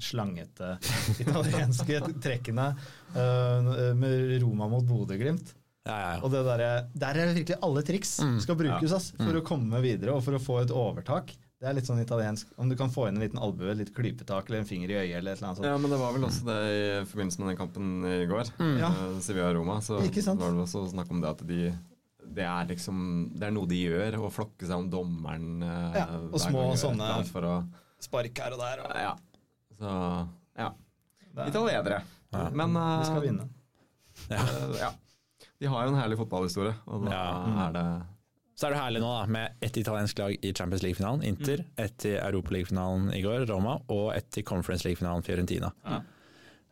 E: slangete italienske trekkene uh, med Roma mot Bodø-Glimt.
D: Ja, ja, ja.
E: Og det der, Der er virkelig alle triks
D: Mm.
E: skal brukes ass, for å komme videre og for å få et overtak. Det er litt sånn italiensk. Om du kan få inn en liten albue, litt klypetak eller en finger i øyet eller et eller annet sånt.
A: Ja, men det var vel også det i forbindelse med den kampen i går.
E: Ja.
A: eh, Sevilla-Roma. Så
E: Ikke sant?
A: var det også snakk om det at de det er liksom Det er noe de gjør, å flokke seg om dommeren. eh,
E: Ja, og små
A: gang
E: sånne-
A: å,
E: Spark her og der. Og
A: ja. Så ja.
E: er-
A: Italienere.
D: Ja.
A: Men
E: Vi skal
A: eh,
E: vinne.
A: eh, ja. De har jo en herlig fotballhistorie, og da
D: Ja.
A: er det
D: Så er det herlig nå da, med ett italiensk lag i Champions League-finalen, Inter. Ett i Europaliga-finalen i går, Roma, og ett i Conference League-finalen, Fiorentina.
E: Ja.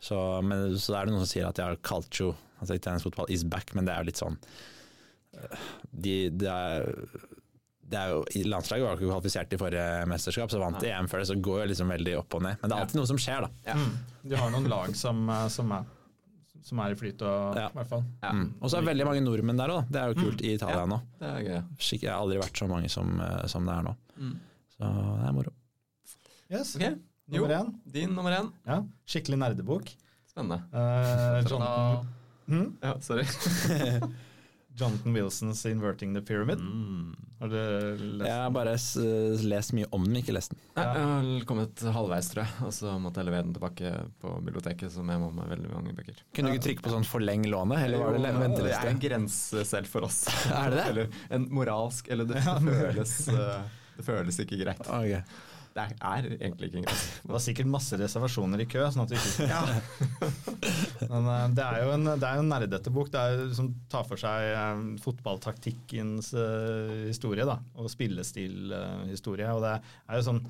D: Så, men, så er det noen som sier at har calcio, altså italiensk fotball, is back, men det er jo litt sånn øh, de, det er det er jo, Landslaget var jo ikke kvalifisert i forrige mesterskap, så vant de EM før det, så går jo liksom veldig opp og ned. Men det er alltid noe som skjer, da.
E: Mm. De har noen lag som, eh, som, er, som er i flyt, og,
D: Ja.
E: hvert fall.
A: ja.
D: Mm. Og så er det veldig mange nordmenn der òg, det er jo kult i Italia
A: Ja.
D: nå.
A: Det er gøy.
D: Skikk- jeg har aldri vært så mange som, øh, som det er nå.
A: Mm.
D: Så det er moro.
E: Yes.
A: Ok, jo.
E: Nummer én.
A: Din nummer én.
E: Ja. Skikkelig nerdebok.
A: Spennende.
E: Eh, Jonathan, hm?
A: Ja, sorry.
E: Jonathan Wilsons 'Inverting the Pyramid'.
A: Mm.
E: Har du lest
D: Jeg har bare s- lest mye om den, ikke lest den.
A: Ja. Jeg har kommet halvveis, tror jeg, og så måtte jeg levere den tilbake på biblioteket, som jeg må med veldig mange bøker.
D: Kunne du ikke trykke på sånn 'forleng lånet', eller var det
A: Jo, det er en grense selv for oss.
D: Er det det?
A: Eller en moralsk Eller det føles eh, Det føles ikke greit.
D: Ok.
A: Det er egentlig ikke en grense.
E: Det var sikkert masse reservasjoner i kø. sånn at vi ikke Men eh, det er jo en, det er en nerdete bok det er, som tar for seg eh, fotballtaktikkens uh, historie. da, Og spillestilhistorie. og det er jo sånn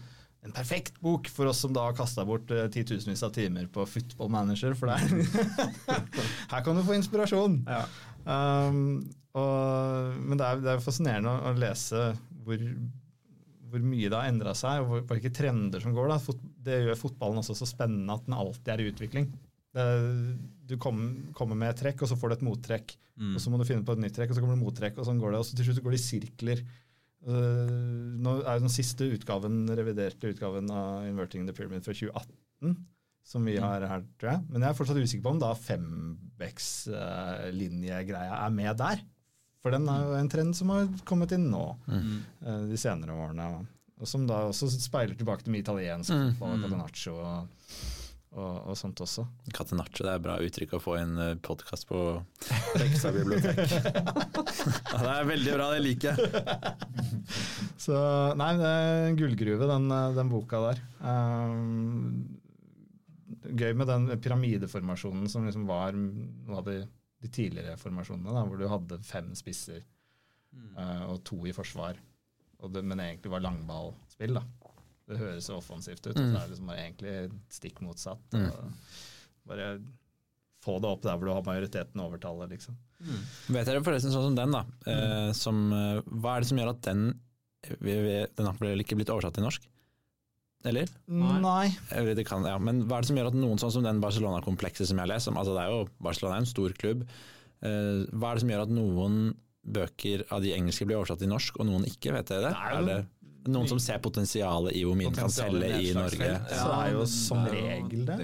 E: en perfekt bok for oss som da har kasta bort uh, titusenvis av timer på football manager. For det er Her kan du få inspirasjon! Um, og, men det er, det er fascinerende å lese hvor, hvor mye det har endra seg, og hvilke trender som går. Da. Det gjør fotballen også så spennende at den alltid er i utvikling. Det, du kom, kommer med et trekk, og så får du et mottrekk. Og så må du finne på et nytt trekk, og så kommer det mottrekk, og sånn går det. Og så til slutt går det i sirkler. Uh, nå er den siste utgaven, reviderte utgaven av Inverting the Pyramid fra 2018, som vi har her, tror jeg. Men jeg er fortsatt usikker på om da Fembecks-linjegreia er med der. For den er jo en trend som har kommet inn nå, mm. de senere årene. Og som da også speiler tilbake til mye italiensk
D: Mm.
E: fotball, catenaccio og, og, og sånt også.
D: Catenaccio, det er bra uttrykk å få i en podkast på Rekstad bibliotek. ja, det er veldig bra, det liker jeg.
E: Så nei, det er en gullgruve, den, den boka der. Um, gøy med den pyramideformasjonen som liksom var noe av de, de tidligere formasjonene, da, hvor du hadde fem spisser eh, og to i forsvar, og det, men egentlig var langballspill. da. Det høres så offensivt ut, og så er det liksom egentlig stikk motsatt.
D: Mm.
E: Bare få det opp der hvor du har majoriteten overtallet, liksom.
D: Vet dere forresten sånn som den, da. Eh, som, eh, hva er det som gjør at den vi, vi, Den har ikke blitt oversatt til norsk? Eller?
A: Nei.
D: Eller det kan, ja. Men hva er det som gjør at noen sånn som den Barcelona-komplekset som jeg har lest om, altså det er jo Barcelona er en stor klubb, eh, hva er det som gjør at noen bøker av de engelske blir oversatt til norsk, og noen ikke, vet dere det?
E: Det er
D: Er det noen som ser potensialet i hvor mye den kan selge i Norge?
E: Ja, Så det er jo som regel det.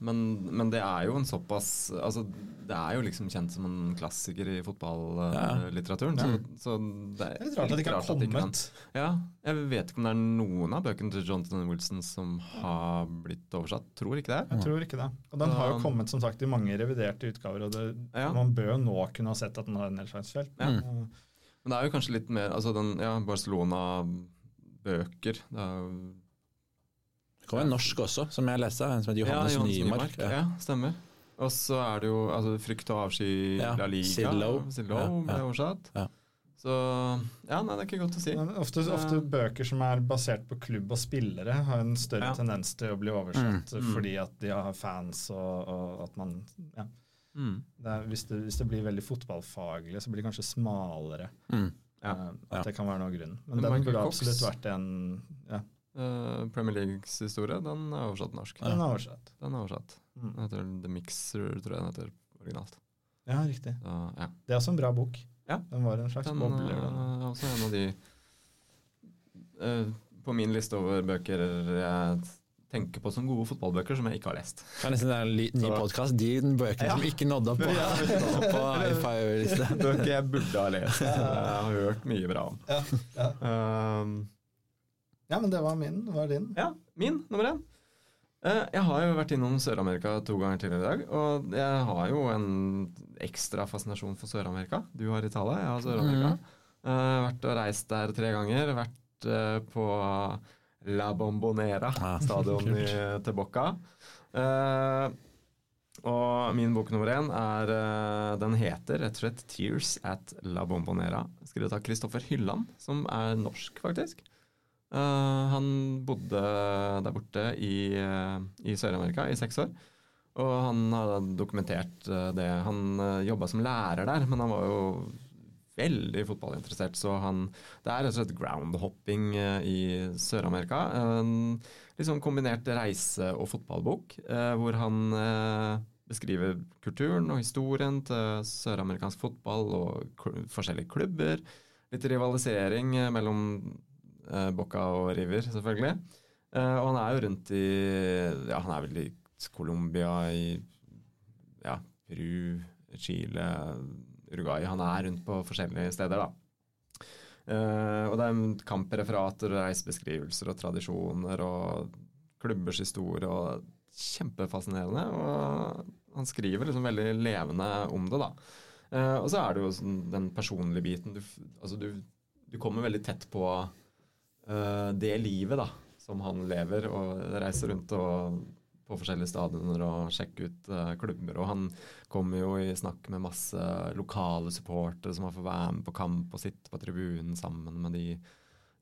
A: Men, men det er jo en såpass altså, Det er jo liksom kjent som en klassiker i fotballitteraturen.
D: Ja.
A: Så, så det er
E: Det litt rart at det ikke har
A: kommet. ikke. Ja, jeg vet ikke om det er noen av bøkene til Jonathan Wilson som har blitt oversatt. Tror ikke det.
E: Jeg tror ikke det. Og den har jo kommet som sagt i mange reviderte utgaver, og det,
A: Ja.
E: man bør jo nå kunne ha sett at den har nedslagsfelt.
A: Ja.
E: Uh,
A: Men det er jo kanskje litt mer Altså den, ja, Barcelona-bøker Det er jo
D: Det var en norsk også, som jeg leste, en som heter Johannes, Nymark.
A: Ja.
D: Ja.
A: stemmer. Og så er det jo altså, Frykt og avsky
D: Ja,
A: La Liga.
D: Lowe. Ja,
A: ble
D: ja.
A: oversatt.
D: Ja.
A: Så ja, nei, det er ikke godt å si.
E: ofte, ofte bøker som er basert på klubb og spillere, har en større
A: Ja.
E: tendens til å bli oversatt
A: Mm.
E: fordi at de har fans og, og at man ja.
A: Mm.
E: det er, hvis, det, hvis det blir veldig fotballfaglig, så blir det kanskje smalere.
D: Mm.
A: Ja.
E: Uh, at
D: Ja.
E: det kan være noe grunn. Men,
A: Men
E: den
A: Michael
E: burde
A: Cox-
E: absolutt vært en Ja,
A: Eh, Premier Leagues historie, den er oversatt norsk.
E: den er oversatt.
A: Den er oversatt.
E: Mm.
A: Den heter The Mixer, tror jeg den heter originalt.
E: Ja, riktig.
A: Så, ja.
E: Det er også en bra bok.
A: Ja.
E: Den var en slags
A: Den
E: bobler.
A: eh,
E: Den.
A: er også en av de uh, på min liste over bøker jeg tenker på som gode fotballbøker som jeg ikke har lest.
D: Det er nesten en ny podkast. De bøkene som ikke nådde opp på, five-liste.
A: Bøker jeg burde ha lest. Jeg har hørt mye bra om.
E: Ja, ja.
A: Um,
E: ja, men det var min. Det var din.
A: ja, min nummer én. Eh, jeg har jo vært innom Sør-Amerika to ganger tidligere i dag, og jeg har jo en ekstra fascinasjon for Sør-Amerika. Du har Italia, jeg har Sør-Amerika. Eh, vært og reist der tre ganger. Vært eh, på La Bombonera,
D: Ah,
A: stadion i Tebocca. Eh, og min bok nummer én er Den heter rett og slett 'Tears at La Bombonera'. Skrevet av Kristoffer Hylland, som er norsk, faktisk. Eh, han bodde der borte i, uh, i Sør-Amerika i seks år. Og han har dokumentert uh, det. Han uh, jobba som lærer der, men han var jo veldig fotballinteressert, så han Det er rett og slett groundhopping i Sør-Amerika. En sånn kombinert reise- og fotballbok, hvor han beskriver kulturen og historien til søramerikansk fotball og forskjellige klubber. Litt rivalisering mellom eh, Boca og River, selvfølgelig. Eh, og han er jo rundt i Ja, han er vel i Colombia, i ja, Peru, Chile, Uruguay. Han er rundt på forskjellige steder, da. Eh, og det er kampreferater og reisebeskrivelser og tradisjoner og klubbers historie og kjempefascinerende. Og han skriver liksom veldig levende om det, da. Uh, og så er det jo sånn, den personlige biten. Du, altså du, du kommer veldig tett på det livet da, som han lever, og reiser rundt og på forskjellige stadioner og sjekker ut uh, klubber. Og han kommer jo i snakk med masse lokale supportere som har fått være med på kamp og sitte på tribunen sammen med de,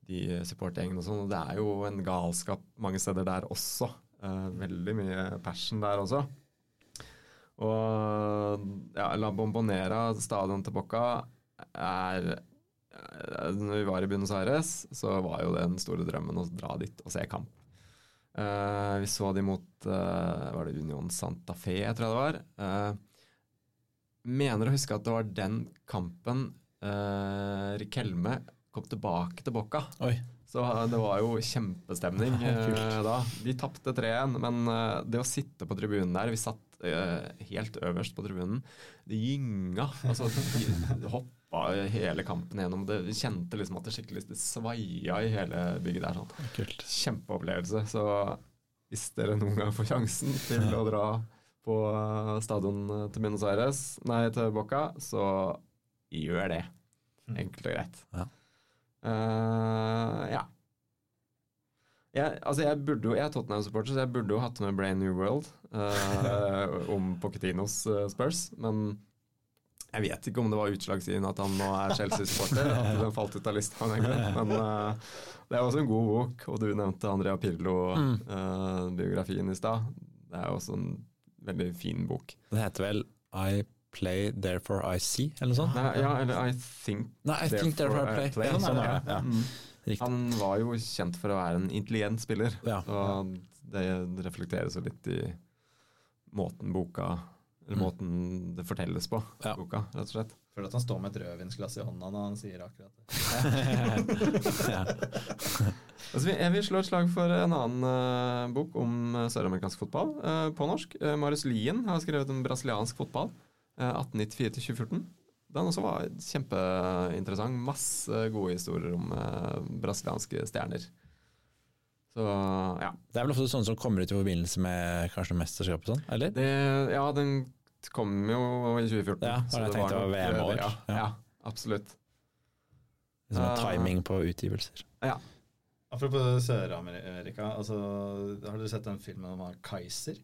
A: de supportergjengene og sånn. Og det er jo en galskap mange steder der også. Uh, veldig mye passion der også. Og ja, La Bombonera, stadion til Bocca, er eh, Når vi var i Buenos Aires, så var jo den store drømmen å dra dit og se kamp. Uh, vi så de mot uh, Var det Union Santa Fe, jeg tror jeg det var. Uh, mener å huske at det var den kampen uh, Rikelme kom tilbake til Bocca.
D: Oi.
A: Så det var jo kjempestemning da. De tapte 3-1, men det å sitte på tribunen der Vi satt helt øverst på tribunen. Det gynga. Altså, de hoppa hele kampen gjennom. Det, vi kjente liksom at det skikkelig det svaia i hele bygget der. sånn
D: Kult.
A: kjempeopplevelse. Så hvis dere noen gang får sjansen til å dra på eh, stadion til Buenos Aires, nei, til Boca, så gjør det. Enkelt og greit.
D: Ja.
A: Uh, ja. Jeg, altså jeg, burde jo, jeg er Tottenham-supporter, så jeg burde jo hatt med Brain New World uh, om Pochettinos eh, Spurs, men jeg vet ikke om det var utslagsgivende at han nå er Chelsea-supporter. At den falt ut av lista. Men uh, det er også en god bok, og du nevnte Andrea Pirlo-biografien i stad. Det er også en veldig fin bok.
D: Den heter vel I Play Therefore I See, eller noe sånt?
A: Nei, ja, eller I Think
D: Nei, I Think Therefore I Play.
A: Play.
D: Ja, sånn er det. Ja.
A: Mm.
D: Riktig.
A: Han var jo kjent for å være en intelligent spiller,
D: Ja.
A: så det reflekteres jo litt i måten boka Eller
D: Mm.
A: måten det fortelles på,
D: Ja.
A: boka, rett og slett.
E: Føler at han står med et rødvinsglass i hånda når han sier akkurat det.
A: Altså, vi, jeg vil slå et slag for en annen uh, bok om eh, søramerikansk fotball uh, på norsk. Uh, Marius Lien har skrevet om brasiliansk fotball. Uh, 1894-2014. Den også var kjempeinteressant. Masse gode historier om brasilianske stjerner. Så ja.
D: Det er vel ofte sånne som kommer ut i forbindelse med kanskje mesterskap sånn, eller?
A: Det, ja, den kom jo i 2014.
D: Ja, det
A: så
D: jeg tenkte det var
A: nok, eh,
D: VM-år.
A: Ja,
D: Ja.
A: ja, absolutt.
D: Liksom
A: uh,
D: timing på utgivelser. Ja.
E: Apropos Sør-Amerika, altså, har dere sett den filmen om Kaiser?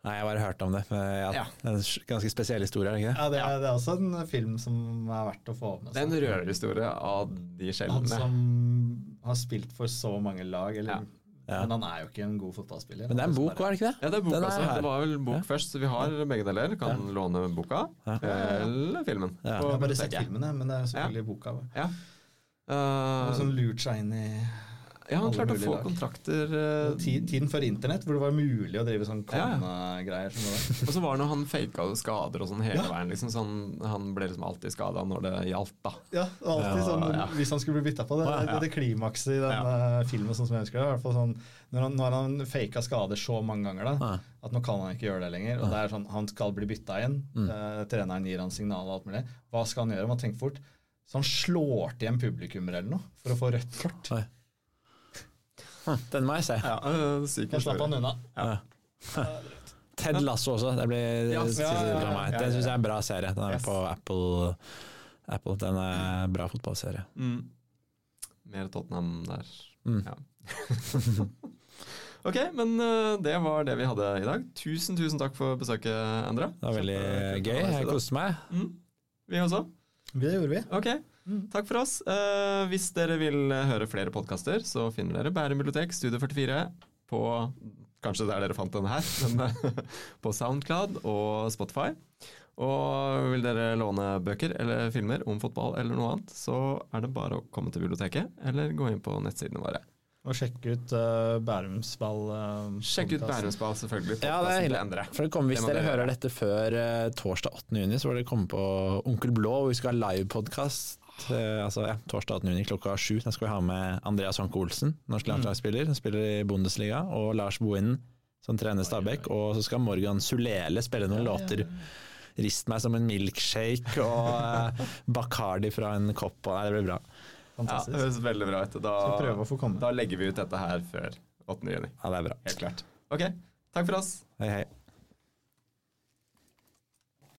D: Nei, jeg har bare hørt om det. Men ja,
A: Ja.
D: Det er en ganske spesiell historie, er det ikke det?
E: Ja, det er, det er også en film som er verdt å få med
A: Det er en rørhistorie av de
E: Han som har spilt for så mange lag, eller,
A: Ja.
D: Ja.
E: men han er jo ikke en god fotballspiller.
D: Men det er en
E: bok
D: bok, er det ikke det?
A: Ja, det er bok også. Det var vel bok
D: Ja.
A: først, så vi har begge deler. Kan låne boka
D: Ja.
A: eller filmen.
D: Ja.
E: Jeg har bare sett filmen, men det er selvfølgelig boka.
A: Ja. Uh,
E: har sånn lurt seg inn i
A: ja, han klarte å få
E: lag.
A: kontrakter.
E: Uh, tiden før internett, hvor det var mulig å drive sånn
A: Ja, ja.
E: det
A: og så var det når han faka skader og sånn hele
E: Ja.
A: veien. Liksom, så han ble liksom alltid skada når det gjaldt, da.
E: Ja, alltid
A: Ja,
E: sånn
A: ja.
E: hvis han skulle bli bytta på. Det,
A: Ja, ja.
E: det, det klimakset i den eh, filmen, sånn som jeg husker det. i hvert fall sånn, når han, når han faka skader så mange ganger, da,
D: Ja.
E: at nå kan han ikke gjøre det lenger. Og det er sånn, Han skal bli bytta inn.
D: Mm.
E: Uh, treneren gir han signal og alt mulig. Hva skal han gjøre? Man tenker fort. Så han slår til en publikummer eller noe for å få rødt kort.
D: Oi. Hm, Den må jeg se.
A: Ja,
E: Da slapp han unna.
D: Ja. Ted Lasso også. Det blir
A: Ja,
E: ja, ja, ja, ja,
D: Den syns jeg er en bra serie. Den er
E: Yes.
D: på Apple. Apple. Den er en bra fotballserie.
A: Mm. Mer Tottenham der.
D: Mm.
A: Ja. ok, men uh, det var det vi hadde i dag. Tusen, tusen takk for besøket, Endre.
D: Det var veldig
A: Kjempe-
D: gøy. Jeg koste meg.
A: Mm. Vi også.
E: Det gjorde vi.
A: Ok, takk for oss. Uh, hvis dere vil høre flere podkaster, så finner dere Bærum bibliotek, Studio 44, på Kanskje der dere fant denne her, men eh, på Soundcloud og Spotify. Og vil dere låne bøker eller filmer om fotball eller noe annet, så er det bare å komme til biblioteket eller gå inn på nettsidene våre.
E: Og sjekke ut uh, Bærumsball. Uh,
A: Sjekk ut Bærumsball, selvfølgelig.
D: Ja, det er hyggelig. For det kommer, hvis
A: Det
D: dere
A: dere
D: hører dette før uh, torsdag 18. juni, så vil dere komme på Onkel Blå, hvor vi skal ha livepodkast. Uh, altså, ja, torsdag 18. juni klokka sju. Da skal vi ha med Andreas Hanke Olsen, norsk landslagsspiller. Han spiller i Bundesliga. Og Lars Bohinen, som trener Stabæk. Og så skal Morgan Sulele spille noen låter. Rist meg som en milkshake og uh, Bacardi fra en kopp. Og, nei, det blir bra.
A: Ja, det høres veldig bra ut. Da, da legger vi ut dette her før 8. juni.
D: Ja, det er bra.
A: Helt klart. Ok, takk for oss.
D: Hei, hei.